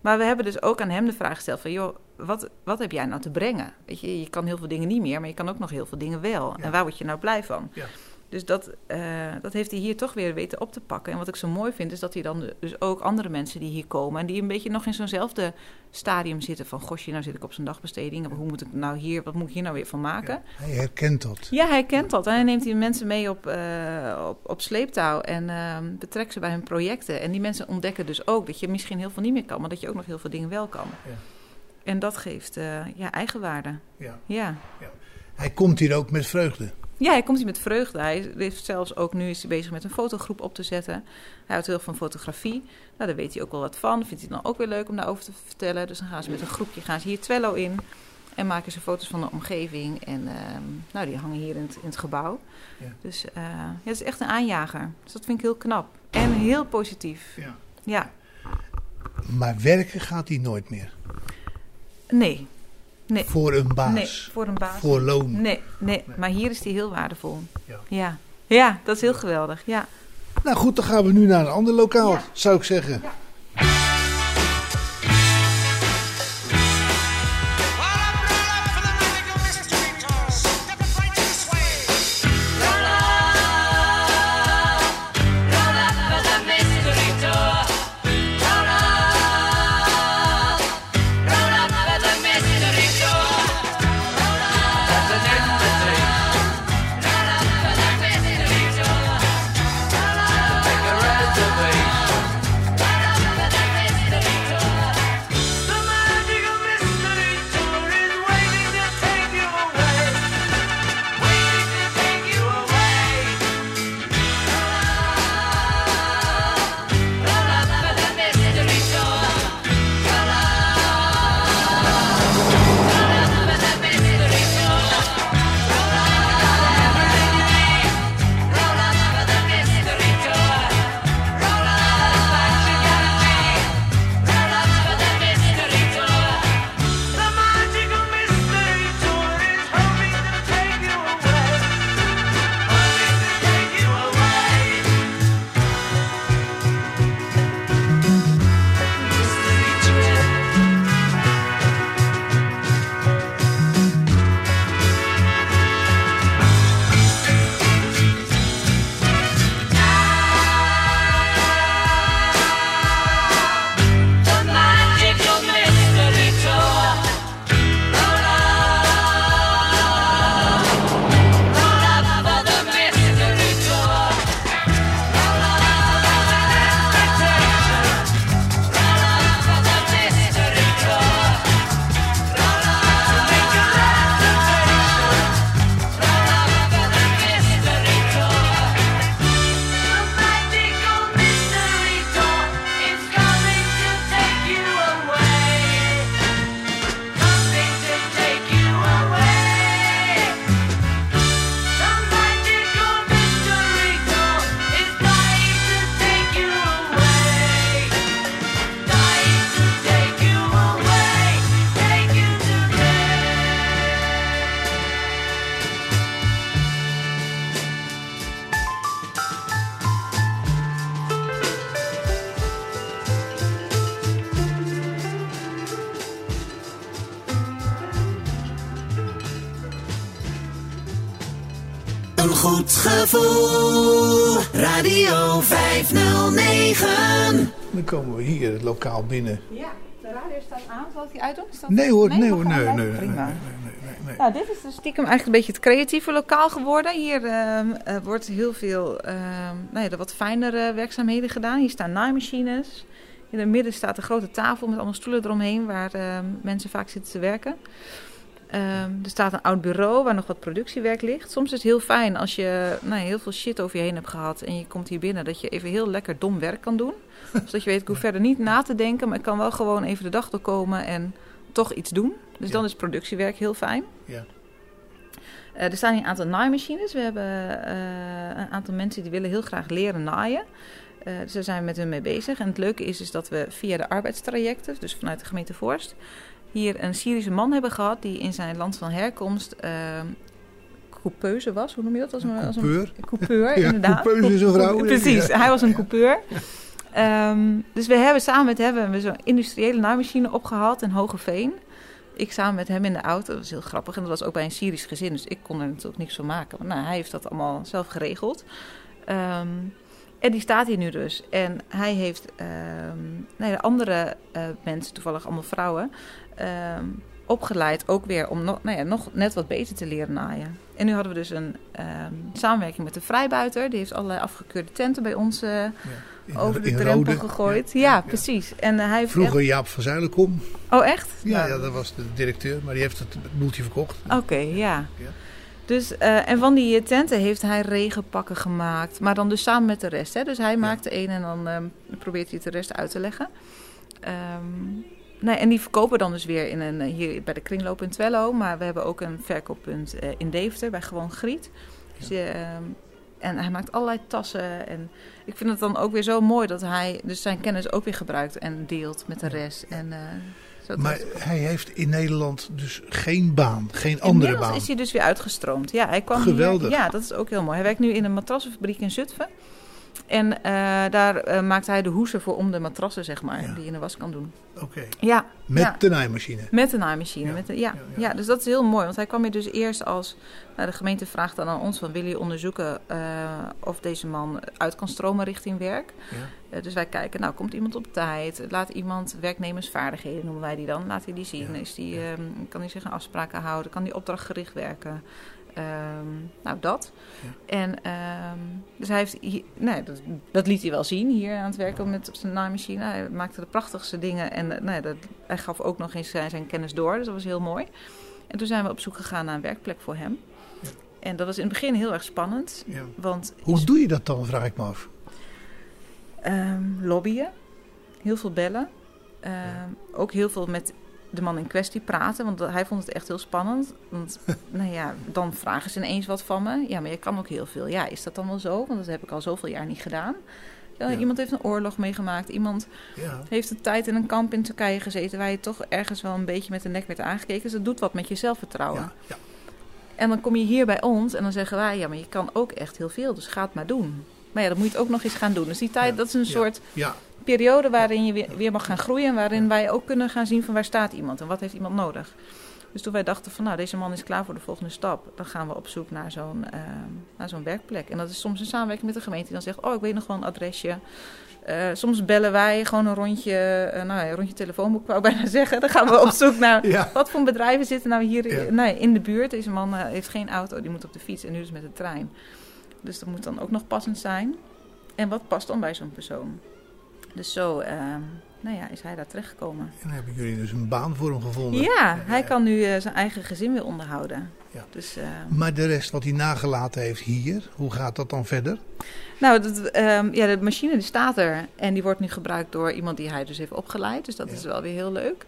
maar we hebben dus ook aan hem de vraag gesteld van... joh, wat, wat heb jij nou te brengen? Weet je, je kan heel veel dingen niet meer, maar je kan ook nog heel veel dingen wel. En waar word je nou blij van? Ja. Dus dat, eh, dat heeft hij hier toch weer weten op te pakken. En wat ik zo mooi vind, is dat hij dan dus ook andere mensen die hier komen... en die een beetje nog in zo'nzelfde stadium zitten van... gosje, nou zit ik op zo'n dagbesteding. Hoe moet ik nou hier, wat moet ik hier nou weer van maken? Ja, hij herkent dat. Ja, hij kent dat. En hij neemt die mensen mee op, eh, op, op sleeptouw en ehm, betrekt ze bij hun projecten. En die mensen ontdekken dus ook dat je misschien heel veel niet meer kan, maar dat je ook nog heel veel dingen wel kan. Ja. En dat geeft eh, ja, eigenwaarde. Ja. Ja. Hij komt hier ook met vreugde. Ja, hij komt hier met vreugde. Hij heeft zelfs ook nu is hij bezig met een fotogroep op te zetten. Hij houdt heel veel van fotografie. Nou, daar weet hij ook wel wat van. Vindt hij dan ook weer leuk om daarover te vertellen. Dus dan gaan ze met een groepje gaan ze hier Twello in. En maken ze foto's van de omgeving. En ehm, nou, die hangen hier in het, in het gebouw. Ja. Dus eh, ja, het is echt een aanjager. Dus dat vind ik heel knap. En heel positief. Ja. Ja, Maar werken gaat hij nooit meer. nee. Nee. Voor een baas. Nee, voor een baas. Voor loon. Nee, nee, maar hier is die heel waardevol. Ja. Ja, ja dat is heel geweldig. Ja. Nou goed, dan gaan we nu naar een ander lokaal, zou ik zeggen. Take 509. Dan komen we hier het lokaal binnen. Ja, de radio staat aan. Zal? Is dat- Nee hoor, nee we hoor, nee, nee, nee, Prima. nee, nee, nee, nee. Nou, dit is dus stiekem eigenlijk een beetje het creatieve lokaal geworden. Hier ehm, eh, wordt heel veel ehm, nou ja, de wat fijnere werkzaamheden gedaan. Hier staan naaimachines. In het midden staat een grote tafel met allemaal stoelen eromheen waar ehm, mensen vaak zitten te werken. Ehm, er staat een oud bureau waar nog wat productiewerk ligt. Soms is het heel fijn als je nou, heel veel shit over je heen hebt gehad en je komt hier binnen, dat je even heel lekker dom werk kan doen. Zodat je weet, ik hoef verder niet na te denken, maar ik kan wel gewoon even de dag doorkomen en toch iets doen. Dus Ja. dan is productiewerk heel fijn. Ja. Eh, er staan hier een aantal naaimachines. We hebben eh, een aantal mensen die willen heel graag leren naaien. Eh, dus daar zijn we met hun mee bezig. En het leuke is, is dat we via de arbeidstrajecten, dus vanuit de gemeente Voorst, hier een Syrische man hebben gehad die in zijn land van herkomst eh coupeuse was. Hoe noem je dat? Als een, als een Coupeur. Ja, inderdaad. coupeuse is een vrouw. Precies, hij was een coupeur. Ehm, dus we hebben samen met hem hebben we zo'n industriële naaimachine opgehaald in Hogeveen. Ik samen met hem in de auto, dat was heel grappig. En dat was ook bij een Syrisch gezin, dus ik kon er natuurlijk niks van maken. Maar nou, hij heeft dat allemaal zelf geregeld. Ehm, en die staat hier nu dus. En hij heeft ehm, nee, de andere eh, mensen, toevallig allemaal vrouwen, ehm, opgeleid ook weer om nog, nou ja, nog net wat beter te leren naaien. En nu hadden we dus een ehm, samenwerking met de vrijbuiter. Die heeft allerlei afgekeurde tenten bij ons eh, In- over de drempel Rode. gegooid. Ja, precies. En eh, hij heeft Vroeger Jaap van Zuilenkom. Oh, echt? Ja, ja, dat was de directeur, maar die heeft het boeltje verkocht. Oké, ja. Ja. Dus, eh, en van die tenten heeft hij regenpakken gemaakt. Maar dan dus samen met de rest. Hè? Dus hij maakt de een en dan ehm, probeert hij het de rest uit te leggen. Ehm, nee, en die verkopen dan dus weer in een, eh, hier bij de kringloop in Twello. Maar we hebben ook een verkooppunt eh, in Deventer bij Gewoon Griet. Dus, eh, ehm, en hij maakt allerlei tassen. En ik vind het dan ook weer zo mooi dat hij dus zijn kennis ook weer gebruikt en deelt met de rest. En, eh, zo Maar hij heeft in Nederland dus geen baan, geen andere Inmiddels baan. is hij dus weer uitgestroomd. Ja, hij kwam Geweldig. Hier, ja, dat is ook heel mooi. Hij werkt nu in een matrassenfabriek in Zutphen. En eh, daar eh, maakt hij de hoesen voor om de matrassen, zeg maar, Ja. die je in de was kan doen. Oké, Ja, met ja. de naaimachine. Met een naaimachine. Ja. Met de, ja, Ja, dus dat is heel mooi. Want hij kwam hier dus eerst als... Nou, de gemeente vraagt dan aan ons van... wil je onderzoeken eh, of deze man uit kan stromen richting werk? Ja. Dus wij kijken, nou, komt iemand op tijd? Laat iemand werknemersvaardigheden, noemen wij die dan. Laat hij die zien. Is die, ehm, kan hij zich aan afspraken houden? Kan hij opdrachtgericht werken? Ehm, nou, dat. Ja. En ehm, dus hij heeft... Hier, nee, dat, dat liet hij wel zien hier aan het werken met op zijn naaimachine. Hij maakte de prachtigste dingen. En eh, ja, dat, hij gaf ook nog eens zijn, zijn kennis door. Dus dat was heel mooi. En toen zijn we op zoek gegaan naar een werkplek voor hem. Ja. En dat was in het begin heel erg spannend. Ja. Want Hoe doe je dat dan, vraag ik me af. Ehm, lobbyen, heel veel bellen. Ook heel veel met de man in kwestie praten, want hij vond het echt heel spannend. Want nou ja, dan vragen ze ineens wat van me. Ja, maar je kan ook heel veel. Ja, is dat dan wel zo? Want dat heb ik al zoveel jaar niet gedaan. Ja, Ja. Iemand heeft een oorlog meegemaakt. Iemand Ja. heeft een tijd in een kamp in Turkije gezeten... waar je toch ergens wel een beetje met de nek werd aangekeken. Dus dat doet wat met je zelfvertrouwen. En dan kom je hier bij ons en dan zeggen wij... ja, maar je kan ook echt heel veel, dus ga het maar doen. Maar ja, dan moet je het ook nog eens gaan doen. Dus die tijd, dat is een soort ja, periode waarin je weer, weer mag gaan groeien... en waarin wij ook kunnen gaan zien van waar staat iemand en wat heeft iemand nodig. Dus toen wij dachten van nou, deze man is klaar voor de volgende stap... dan gaan we op zoek naar zo'n eh, naar zo'n werkplek. En dat is soms een samenwerking met de gemeente die dan zegt... oh, ik weet nog wel een adresje... Eh, soms bellen wij gewoon een rondje, eh, nou ja, een rondje telefoonboek, wou ik bijna zeggen. Dan gaan we op zoek naar Ja. wat voor bedrijven zitten nou hier Ja. ja, in de buurt. Deze man heeft geen auto, die moet op de fiets en nu dus met de trein. Dus dat moet dan ook nog passend zijn. En wat past dan bij zo'n persoon? Dus zo eh, nou ja, is hij daar terechtgekomen. en dan hebben jullie dus een baan voor hem gevonden. Ja, hij kan nu eh, zijn eigen gezin weer onderhouden. Ja. Dus, eh, Maar de rest wat hij nagelaten heeft hier, hoe gaat dat dan verder? Nou, dat, ehm, ja, de machine die staat er en die wordt nu gebruikt door iemand die hij dus heeft opgeleid. Dus dat Ja. is wel weer heel leuk.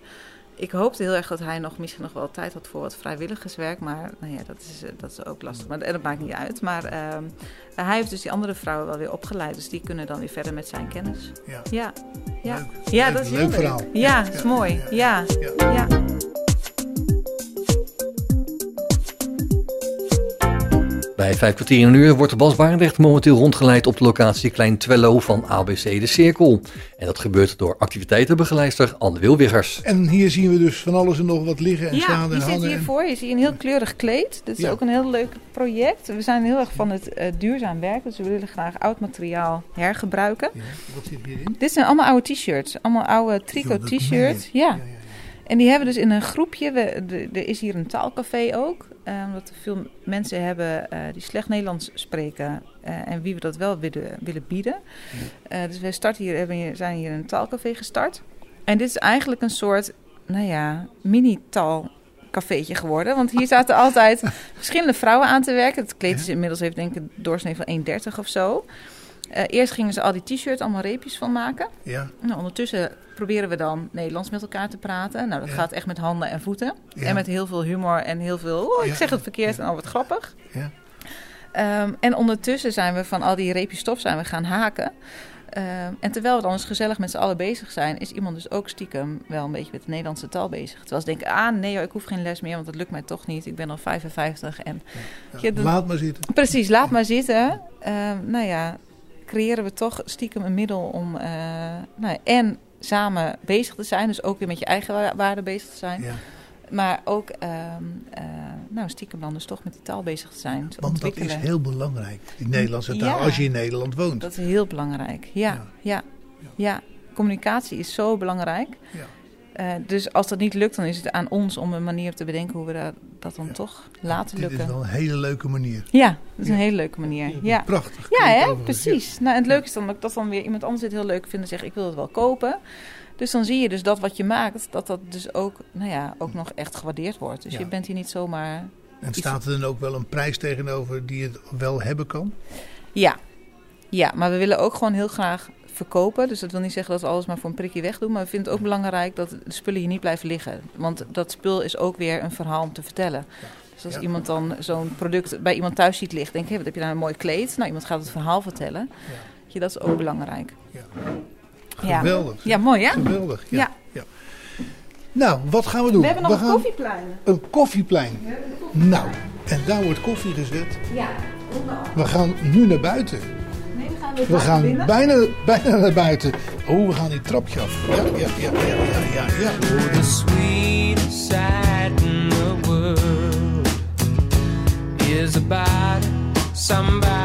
Ik hoopte heel erg dat hij nog misschien nog wel tijd had voor wat vrijwilligerswerk. Maar nou ja, dat is, eh, dat is ook lastig. Maar en dat maakt niet uit. Maar ehm, hij heeft dus die andere vrouwen wel weer opgeleid. Dus die kunnen dan weer verder met zijn kennis. Ja. Ja, ja. Leuk. ja Leuk- dat is leuk heel verhaal. leuk. Ja, dat is mooi. Ja, Ja. ja. Bij vijf kwartier in een uur wordt Bas Barendrecht momenteel rondgeleid op de locatie Klein Twello van ABC De Cirkel. En dat gebeurt door activiteitenbegeleider Anne Wilwiggers. En hier zien we dus van alles en nog wat liggen en Ja, staan die en zit hangen. en- hiervoor. Je ziet een heel kleurig kleed. Dat is Ja. ook een heel leuk project. We zijn heel erg van het eh, duurzaam werk. Dus we willen graag oud materiaal hergebruiken. Ja, wat zit hierin? Dit zijn allemaal oude t-shirts. Allemaal oude tricot t-shirts. je. Ja. En die hebben dus in een groepje. We, de- er is hier een taalcafé ook. eh, omdat er veel mensen hebben eh, die slecht Nederlands spreken. eh, en wie we dat wel willen, willen bieden. Dus wij starten hier, hebben hier, zijn hier een taalcafé gestart. En dit is eigenlijk een soort, nou ja, mini-taalcafeetje geworden. Want hier zaten altijd verschillende vrouwen aan te werken. Het kleed is inmiddels heeft denk ik een doorsnee van 1,30 of zo. Eh, eerst gingen ze al die t-shirts allemaal reepjes van maken. Ja, Nou, ondertussen proberen we dan Nederlands met elkaar te praten. Nou, dat Ja. gaat echt met handen en voeten. Ja. En met heel veel humor en heel veel... Oh, ik zeg het verkeerd en al wat grappig. ja. Ehm, en ondertussen zijn we van al die reepjes stof zijn we gaan haken. Ehm, en terwijl we dan eens gezellig met z'n allen bezig zijn... is iemand dus ook stiekem wel een beetje met de Nederlandse taal bezig. Terwijl ze denken, ah nee ik hoef geen les meer... want dat lukt mij toch niet. Ik ben al 55 en... Ja, dan- Laat maar zitten. Precies, laat maar zitten. Ehm, nou ja, creëren we toch stiekem een middel om eh, nou en samen bezig te zijn. Dus ook weer met je eigen wa- waarde bezig te zijn. Ja. Maar ook ehm, eh, nou, stiekem dan dus toch met die taal bezig te zijn. Te Want dat is heel belangrijk, die Nederlandse taal, Ja. als je in Nederland woont. Dat is heel belangrijk. Ja, Ja. ja. ja. Communicatie is zo belangrijk. Ja. Eh, dus als dat niet lukt, dan is het aan ons om een manier te bedenken hoe we dat, dat dan toch laten Dit is lukken. wel een hele leuke manier. Ja, dat is een hele leuke manier. Ja. Prachtig. Ja, hè? precies. Nou, en het leuke is dan ook dat dan weer iemand anders het heel leuk vindt en zegt: Ik wil het wel kopen. Dus dan zie je dus dat wat je maakt, dat dat dus ook, nou ja, ook nog echt gewaardeerd wordt. Dus je bent hier niet zomaar. En staat er dan ook wel een prijs tegenover die het wel hebben kan? Ja, ja, maar we willen ook gewoon heel graag verkopen. Dus dat wil niet zeggen dat we alles maar voor een prikje wegdoen. Maar we vinden het ook belangrijk dat de spullen hier niet blijven liggen. Want dat spul is ook weer een verhaal om te vertellen. Dus als Ja. iemand dan zo'n product bij iemand thuis ziet liggen, denk ik, hé, wat heb je nou een mooi kleed? Nou, iemand gaat het verhaal vertellen. Je, dat is ook belangrijk. Ja. Ja. Geweldig. Ja, mooi hè? Geweldig. Ja. Ja. ja. Nou, wat gaan we doen? We hebben nog een gaan koffieplein. een koffieplein. Nou, en daar wordt koffie gezet. Ja, We gaan nu naar buiten. We gaan bijna, bijna naar buiten. Oh, we gaan die trapje af. Ja, ja, ja, ja, ja, ja. ja. Oh, the sweetest sight in the world is about somebody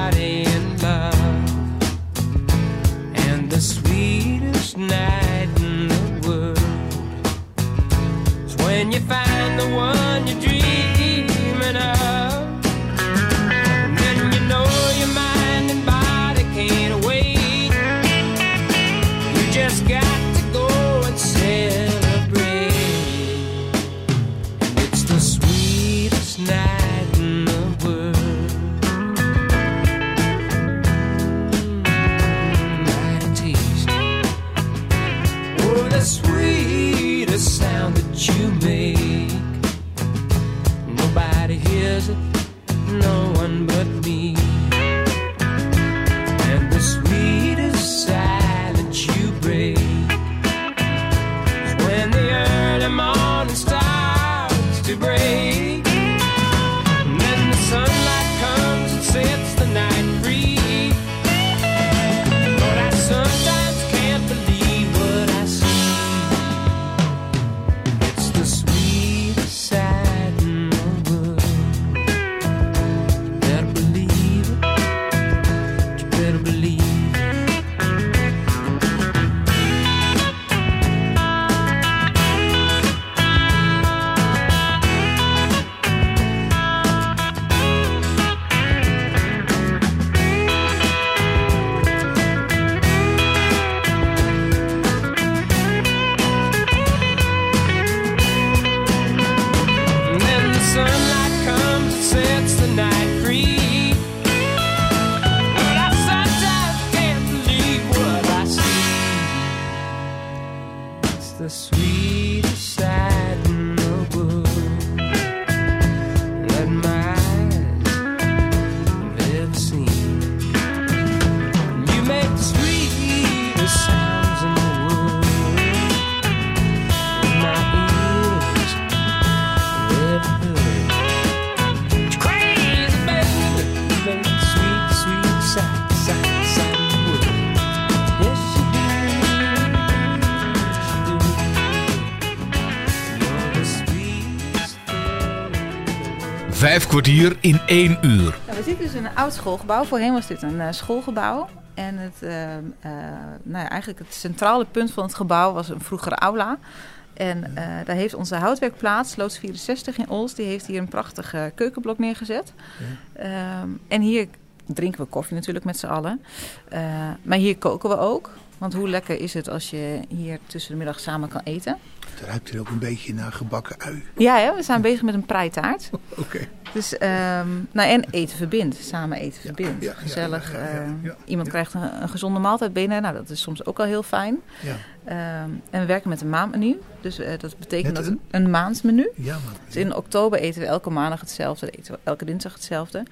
kwartier in één uur. Nou, we zitten dus in een oud schoolgebouw. Voorheen was dit een eh, schoolgebouw. En het, eh, nou ja, eigenlijk het centrale punt van het gebouw was een vroegere aula. En eh, daar heeft onze houtwerkplaats, Loods 64 in Ols, die heeft hier een prachtig keukenblok neergezet. Ehm, en hier drinken we koffie natuurlijk met z'n allen. Eh, maar hier koken we ook. Want hoe lekker is het als je hier tussen de middag samen kan eten? Het ruikt er ook een beetje naar gebakken ui. Ja, hè, we zijn bezig met een preitaart. Oké. Dus, ehm, nou, en eten verbindt. Samen eten verbindt. ja, ja, Gezellig. ja, eh, ja. iemand krijgt een, een gezonde maaltijd binnen. Nou, dat is soms ook al heel fijn. Ja, Ehm, en we werken met een maandmenu. Dus eh, dat betekent dat een? een maandsmenu. ja maar. Dus in oktober eten we elke maandag hetzelfde, eten we elke dinsdag hetzelfde.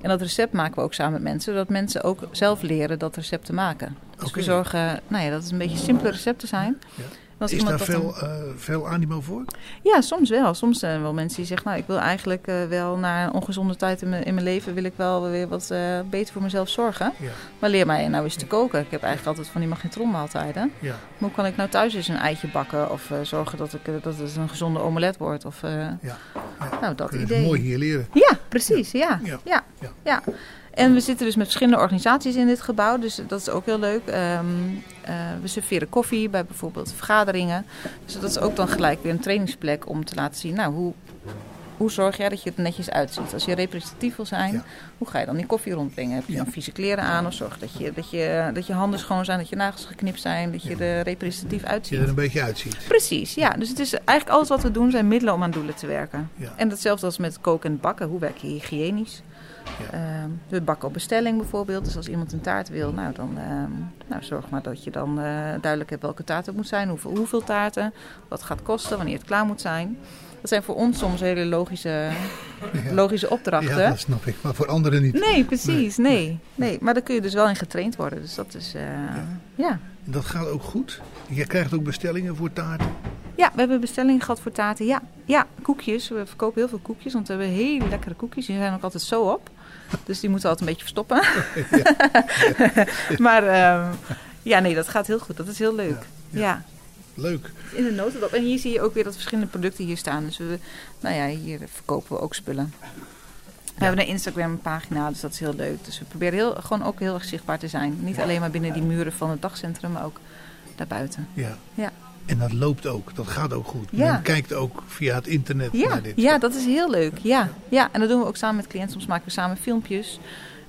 En dat recept maken we ook samen met mensen, zodat mensen ook zelf leren dat recept te maken. Dus we zorgen nou ja, dat het een beetje simpele recepten zijn. Ja. Als Is daar veel, dan- eh, veel animo voor? Ja, soms wel. Soms zijn er wel mensen die zeggen, nou ik wil eigenlijk eh, wel na een ongezonde tijd in mijn, in mijn leven wil ik wel weer wat eh, beter voor mezelf zorgen. Ja. Maar leer mij nou eens te koken. Ik heb eigenlijk altijd van die magnetronmaaltijden. Ja. Maar hoe kan ik nou thuis eens een eitje bakken of zorgen dat, ik, dat het een gezonde omelet wordt? Of, eh, Ja. Nou, dat Kun je idee. mooi hier leren. Ja, precies. Ja. Ja. Ja. En we zitten dus met verschillende organisaties in dit gebouw, dus dat is ook heel leuk. Ehm, eh, we serveren koffie bij bijvoorbeeld vergaderingen. Dus dat is ook dan gelijk weer een trainingsplek om te laten zien, nou, hoe, hoe zorg jij dat je er netjes uitziet? Als je representatief wil zijn, Ja. hoe ga je dan die koffie rondbrengen? Heb je dan vieze kleren aan of zorg dat je, dat, je, dat je handen schoon zijn, dat je nagels geknipt zijn, dat je er representatief Dat je uitziet? er een beetje uitziet. Precies, ja. Dus het is eigenlijk alles wat we doen zijn middelen om aan doelen te werken. Ja. En datzelfde als met koken en bakken. Hoe werk je hygiënisch? Ja. Ehm, we bakken op bestelling bijvoorbeeld. Dus als iemand een taart wil, nou dan ehm, nou, zorg maar dat je dan eh, duidelijk hebt welke taart het moet zijn. Hoeveel, hoeveel taarten, wat gaat kosten, wanneer het klaar moet zijn. Dat zijn voor ons soms hele logische, logische opdrachten. Ja, dat snap ik. Maar voor anderen niet. Nee, precies. Nee. nee. Maar daar kun je dus wel in getraind worden. Dus dat is, eh, ja. En dat gaat ook goed. Je krijgt ook bestellingen voor taarten. Ja, we hebben bestellingen gehad voor taarten. Ja, ja, koekjes. We verkopen heel veel koekjes, want we hebben hele lekkere koekjes. Die zijn ook altijd zo op. Dus die moeten we altijd een beetje verstoppen. maar ehm, ja, nee, dat gaat heel goed. Dat is heel leuk. Ja. Leuk. in de notendop. En hier zie je ook weer dat verschillende producten hier staan. Dus we, nou ja, hier verkopen we ook spullen. We hebben een Instagram pagina, dus dat is heel leuk. Dus we proberen heel, gewoon ook heel erg zichtbaar te zijn. Niet alleen maar binnen die muren van het dagcentrum, maar ook daarbuiten. Ja. Ja. En dat loopt ook. Dat gaat ook goed. Ja. Men kijkt ook via het internet Ja, naar dit. ja, dat is heel leuk. Ja, ja, en dat doen we ook samen met cliënten. Soms maken we samen filmpjes.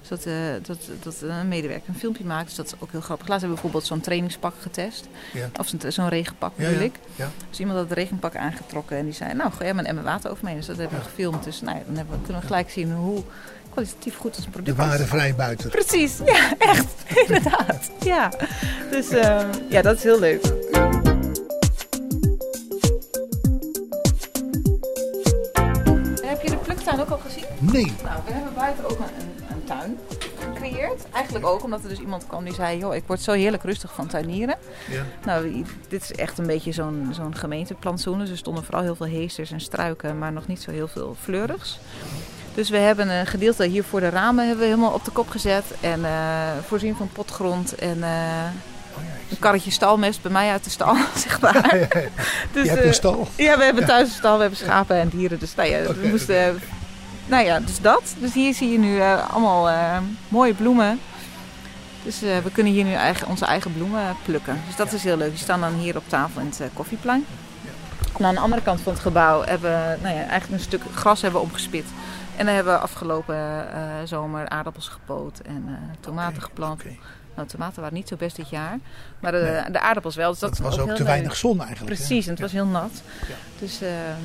Zodat eh, dat, dat een medewerker een filmpje maakt. Dus dat is ook heel grappig. Laatst hebben we bijvoorbeeld zo'n trainingspak getest. Ja. Of zo'n, zo'n regenpak bedoel ik. Dus iemand had het regenpak aangetrokken en die zei... Nou, gooi maar een emmer water over mee. Dus dat hebben we gefilmd. Dus nou ja, dan hebben we, kunnen we gelijk zien hoe kwalitatief goed De product ware is. vrijbuiter. Precies, ja, echt. Inderdaad. Ja, dus eh, ja, dat is heel leuk. Nee. Nou, we hebben buiten ook een, een, tuin gecreëerd. Eigenlijk ook omdat er dus iemand kwam die zei... joh, ik word zo heerlijk rustig van tuinieren. Ja. Nou, dit is echt een beetje zo'n zo'n gemeenteplantsoen. Dus er stonden vooral heel veel heesters en struiken... maar nog niet zo heel veel fleurigs. Dus we hebben een gedeelte hier voor de ramen hebben we helemaal op de kop gezet. En eh, voorzien van potgrond en... eh, Oh ja, ik een karretje stalmest bij mij uit de stal, zeg maar. zie- Dus, Je hebt eh, een stal. ja, we hebben thuis een stal, we hebben schapen en dieren. Dus nou ja, we moesten. Nou ja, dus dat. Dus hier zie je nu eh, allemaal eh, mooie bloemen. Dus eh, we kunnen hier nu eigen, onze eigen bloemen plukken. Dus dat is heel leuk. Die staan dan hier op tafel in het koffieplein. En aan de andere kant van het gebouw hebben we nou ja, eigenlijk een stuk gras hebben we omgespit. En daar hebben we afgelopen zomer aardappels gepoot en tomaten geplant. Oké. Nou, tomaten waren niet zo best dit jaar. Maar de, de aardappels wel. Dus dat, Dat was ook te leuk. weinig zon eigenlijk. hè? Precies, en het was heel nat. Ja. Dus, ehm,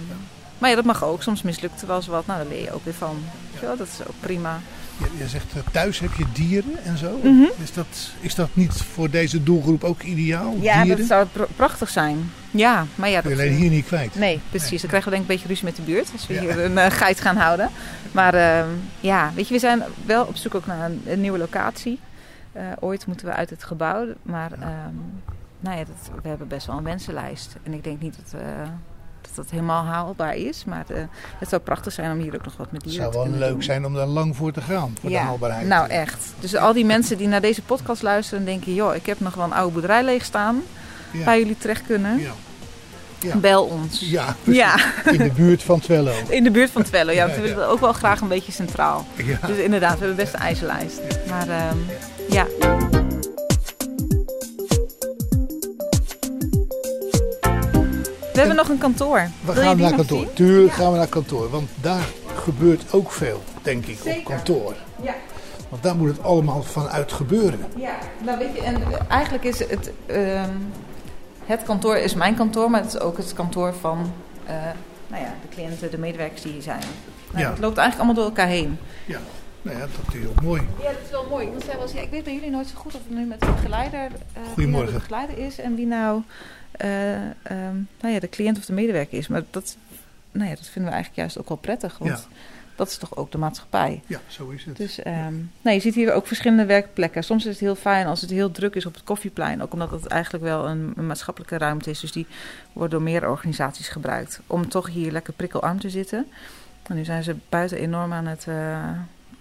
maar ja, dat mag ook. Soms mislukt er wel eens wat. Nou, daar leer je ook weer van. Dat is ook prima. Je, je zegt eh, thuis heb je dieren en zo. Mhm. is, dat, is dat niet voor deze doelgroep ook ideaal? Ja, dieren? dat zou pr- prachtig zijn. Ja, maar ja, Kun dat... je alleen hier niet kwijt. Nee, precies. Dan krijgen we denk ik een beetje ruzie met de buurt als we Ja. hier een eh, geit gaan houden. Maar ehm, ja, weet je, we zijn wel op zoek ook naar een, een nieuwe locatie. Eh, ooit moeten we uit het gebouw, maar ehm, nou ja, dat, we hebben best wel een wensenlijst. En ik denk niet dat, dat dat helemaal haalbaar is, maar eh, het zou prachtig zijn om hier ook nog wat met Het dieren zou te wel leuk doen. zijn om daar lang voor te gaan. Voor de haalbaarheid. Nou, echt. Dus al die mensen die naar deze podcast luisteren en denken... joh, ik heb nog wel een oude boerderij leeg staan... Ja. waar jullie terecht kunnen. Ja. Ja. bel ons. Ja. Ja. in de buurt van Twello. In de buurt van Twello, ja. Want Ja, we ja. willen ook wel graag een beetje centraal. Ja. Dus inderdaad, we hebben best een eisenlijst. Maar ehm, ja. We hebben nog een kantoor. We Wil je gaan naar kantoor. zien? Tuurlijk gaan we naar kantoor. Want daar gebeurt ook veel, denk ik, op kantoor. Ja. Want daar moet het allemaal vanuit gebeuren. Ja, nou weet je, en eigenlijk is het, ehm, het kantoor is mijn kantoor, maar het is ook het kantoor van eh, nou ja, de cliënten, de medewerkers die hier zijn. Nou, Ja. Het loopt eigenlijk allemaal door elkaar heen. Ja, nou ja, dat is ook mooi. Ja, dat is wel mooi. Ik moet zeggen, ik weet bij jullie nooit zo goed of het nu met de begeleider, eh, wie nou de begeleider is en wie nou, eh, ehm, nou ja, de cliënt of de medewerker is. Maar dat, nou ja, dat vinden we eigenlijk juist ook wel prettig, want Ja. dat is toch ook de maatschappij. Ja, zo is het. Dus nou, je ziet hier ook verschillende werkplekken. Soms is het heel fijn als het heel druk is op het koffieplein. Ook omdat het eigenlijk wel een, een maatschappelijke ruimte is. Dus die wordt door meer organisaties gebruikt. Om toch hier lekker prikkelarm te zitten. En nu zijn ze buiten enorm aan het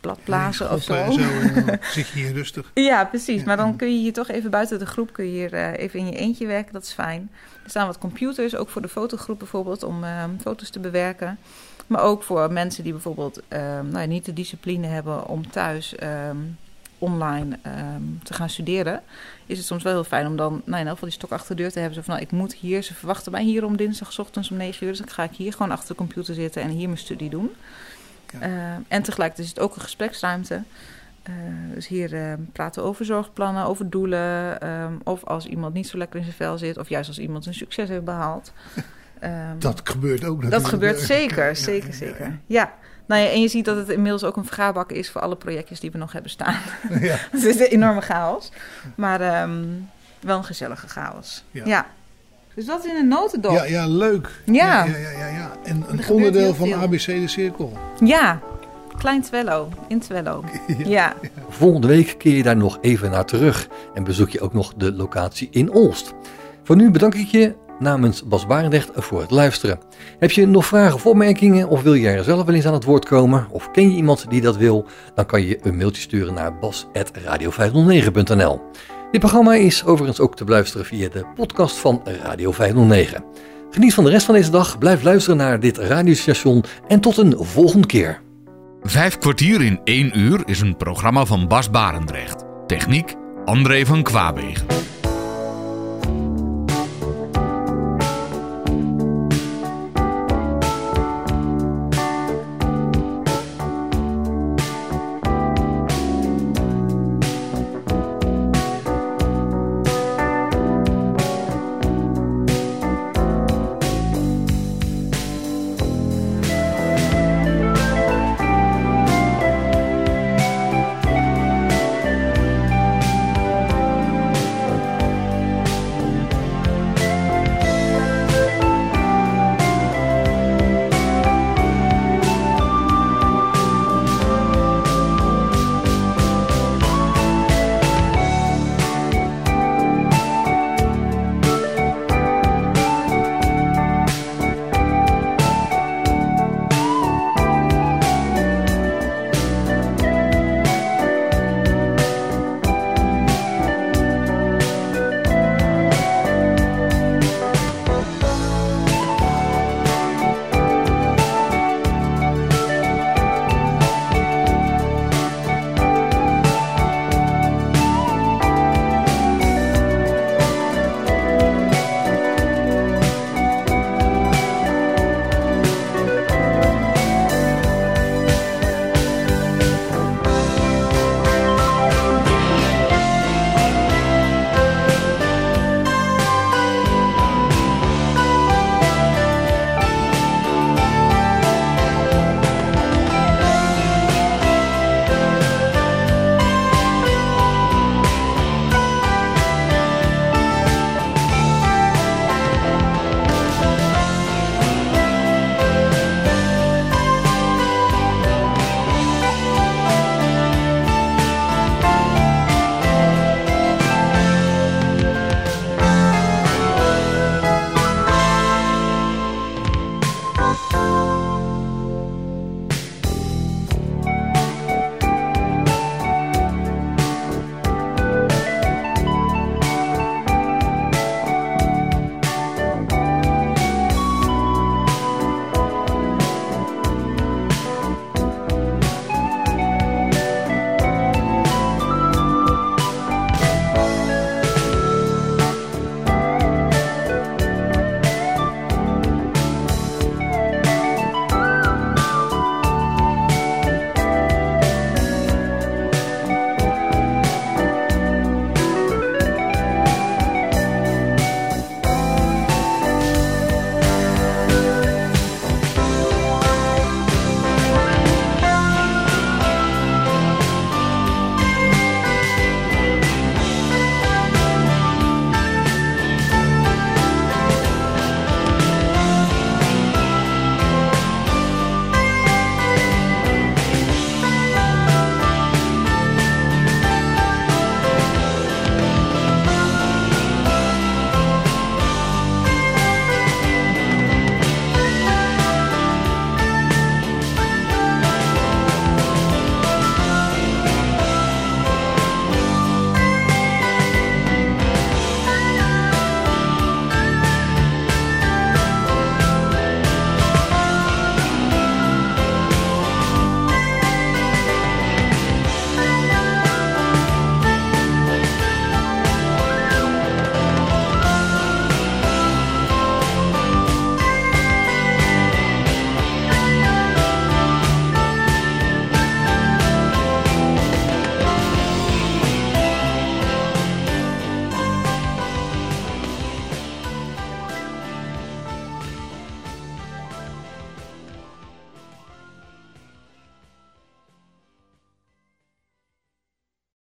eh bladblazen of zo. En zo en dan zit je hier rustig. Ja, precies. Maar dan kun je hier toch even buiten de groep kun je hier eh, even in je eentje werken. Dat is fijn. Er staan wat computers, ook voor de fotogroep bijvoorbeeld, om foto's te bewerken. Maar ook voor mensen die bijvoorbeeld nou ja, niet de discipline hebben om thuis ehm, online ehm, te gaan studeren. Is het soms wel heel fijn om dan nou, in elk geval die stok achter de deur te hebben. Zo van, nou, ik moet hier, ze verwachten mij hier om dinsdagochtends om 9 uur. Dus dan ga ik hier gewoon achter de computer zitten en hier mijn studie doen. Ja. Ehm, en tegelijkertijd is het ook een gespreksruimte. Eh, dus hier eh, praten we over zorgplannen, over doelen. ehm, of als iemand niet zo lekker in zijn vel zit. Of juist als iemand een succes heeft behaald. Ehm, Dat gebeurt ook natuurlijk. dat gebeurt zeker, ja, zeker, ja, zeker. Ja. Nou ja, en je ziet dat het inmiddels ook een vergaarbak is voor alle projectjes die we nog hebben staan. Ja. het is een enorme chaos. Maar ehm, wel een gezellige chaos. Ja. Ja. Dus dat is in een notendop. Ja, ja, leuk. Ja. Ja, ja, ja, ja. En een onderdeel van veel. ABC de Cirkel. Ja. Klein Twello, in Twello. Ja. Volgende week keer je daar nog even naar terug en bezoek je ook nog de locatie in Olst. Voor nu bedank ik je namens Bas Barendrecht voor het luisteren. Heb je nog vragen of opmerkingen of wil je er zelf wel eens aan het woord komen? Of ken je iemand die dat wil? Dan kan je een mailtje sturen naar bas.radio509.nl Dit programma is overigens ook te beluisteren via de podcast van Radio 509. Geniet van de rest van deze dag, blijf luisteren naar dit radiostation en tot een volgende keer. Vijf kwartier in één uur is een programma van Bas Barendrecht. Techniek André van Kwaabegen.